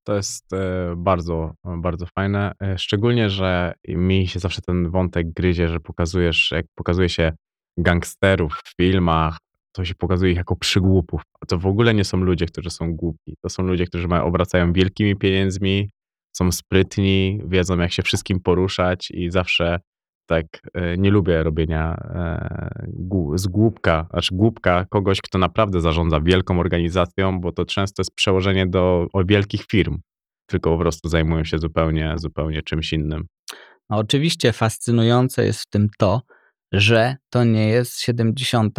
To jest e, bardzo, bardzo fajne. E, Szczególnie, że mi się zawsze ten wątek gryzie, że pokazujesz, jak pokazuje się gangsterów w filmach, to się pokazuje ich jako przygłupów. A to w ogóle nie są ludzie, którzy są głupi. To są ludzie, którzy mają, obracają wielkimi pieniędzmi, są sprytni, wiedzą jak się wszystkim poruszać i zawsze tak e, nie lubię robienia e, z głupka, znaczy głupka kogoś, kto naprawdę zarządza wielką organizacją, bo to często jest przełożenie do wielkich firm, tylko po prostu zajmują się zupełnie, zupełnie czymś innym. No oczywiście fascynujące jest w tym to, że to nie jest 70.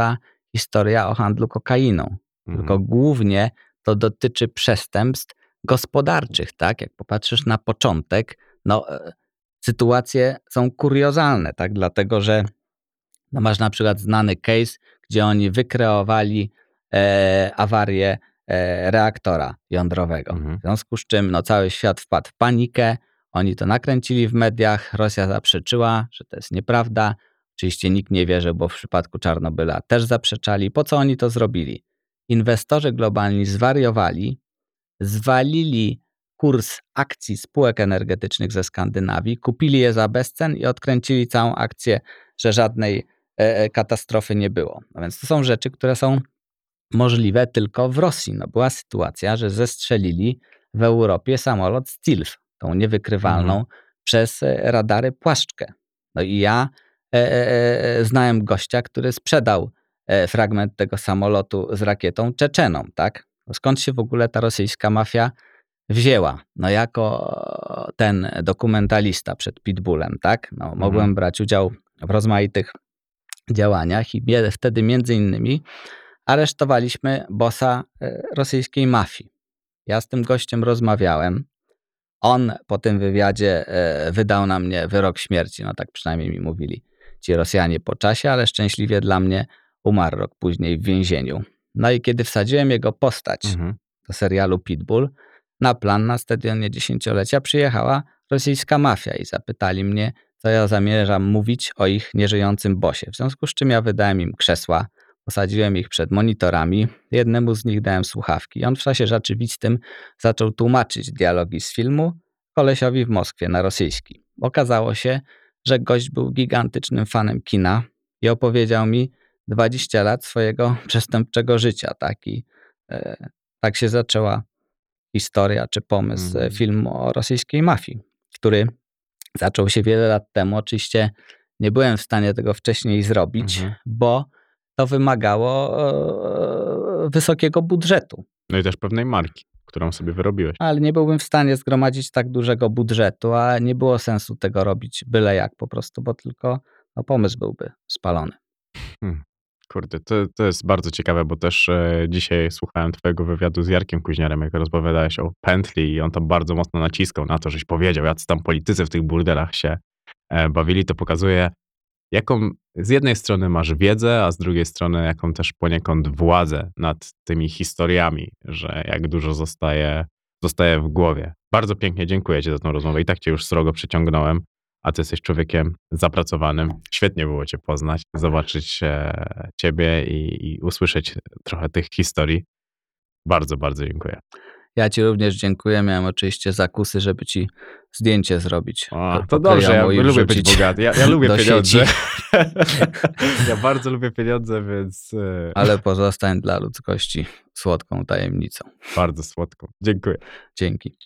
historia o handlu kokainą, Mhm. tylko głównie to dotyczy przestępstw gospodarczych, tak? Jak popatrzysz na początek, no e, sytuacje są kuriozalne, tak? Dlatego, że no masz na przykład znany case, gdzie oni wykreowali e, awarię e, reaktora jądrowego. Mhm. W związku z czym no, cały świat wpadł w panikę, oni to nakręcili w mediach, Rosja zaprzeczyła, że to jest nieprawda. Oczywiście nikt nie wierzy, bo w przypadku Czarnobyla też zaprzeczali. Po co oni to zrobili? Inwestorzy globalni zwariowali, zwalili kurs akcji spółek energetycznych ze Skandynawii, kupili je za bezcen i odkręcili całą akcję, że żadnej e, e, katastrofy nie było. No więc to są rzeczy, które są możliwe tylko w Rosji. No była sytuacja, że zestrzelili w Europie samolot Stilf, tą niewykrywalną Mhm. przez e, radary płaszczkę. No i ja znałem gościa, który sprzedał e, fragment tego samolotu z rakietą Czeczenom, tak? Skąd się w ogóle ta rosyjska mafia wzięła? No jako ten dokumentalista przed Pitbullem, tak? No, mogłem brać udział w rozmaitych działaniach i wtedy między innymi aresztowaliśmy bossa e, rosyjskiej mafii. Ja z tym gościem rozmawiałem. On po tym wywiadzie e, wydał na mnie wyrok śmierci, no tak przynajmniej mi mówili ci Rosjanie po czasie, ale szczęśliwie dla mnie umarł rok później w więzieniu. No i kiedy wsadziłem jego postać Mhm. do serialu Pitbull, na plan na stadionie dziesięciolecia przyjechała rosyjska mafia i zapytali mnie, co ja zamierzam mówić o ich nieżyjącym bosie. W związku z czym ja wydałem im krzesła, posadziłem ich przed monitorami, jednemu z nich dałem słuchawki. On w czasie rzeczywistym zaczął tłumaczyć dialogi z filmu kolesiowi w Moskwie na rosyjski. Okazało się, że gość był gigantycznym fanem kina i opowiedział mi 20 lat swojego przestępczego życia. Tak, I, e, tak się zaczęła historia czy pomysł e, filmu o rosyjskiej mafii, który zaczął się wiele lat temu. Oczywiście nie byłem w stanie tego wcześniej zrobić, Mhm. bo to wymagało e, wysokiego budżetu. No i też pewnej marki, którą sobie wyrobiłeś. Ale nie byłbym w stanie zgromadzić tak dużego budżetu, a nie było sensu tego robić byle jak po prostu, bo tylko no, pomysł byłby spalony. Kurde, to, to jest bardzo ciekawe, bo też e, dzisiaj słuchałem twojego wywiadu z Jarkiem Kuźniarem, jak rozpowiadałeś o pętli i on tam bardzo mocno naciskał na to, żeś powiedział, jacy tam politycy w tych burdelach się e, bawili. To pokazuje, jaką z jednej strony masz wiedzę, a z drugiej strony jaką też poniekąd władzę nad tymi historiami, że jak dużo zostaje, zostaje w głowie. Bardzo pięknie dziękuję ci za tą rozmowę. I tak cię już srogo przyciągnąłem, a ty jesteś człowiekiem zapracowanym. Świetnie było cię poznać, zobaczyć e, ciebie i, i usłyszeć trochę tych historii. Bardzo, bardzo dziękuję. Ja ci również dziękuję. Miałem oczywiście zakusy, żeby ci zdjęcie zrobić. Po- to dobrze, ja lubię być bogaty. Ja, ja lubię pieniądze. ja bardzo lubię pieniądze, więc e, Ale pozostań dla ludzkości słodką tajemnicą. bardzo słodko. Dziękuję. Dzięki.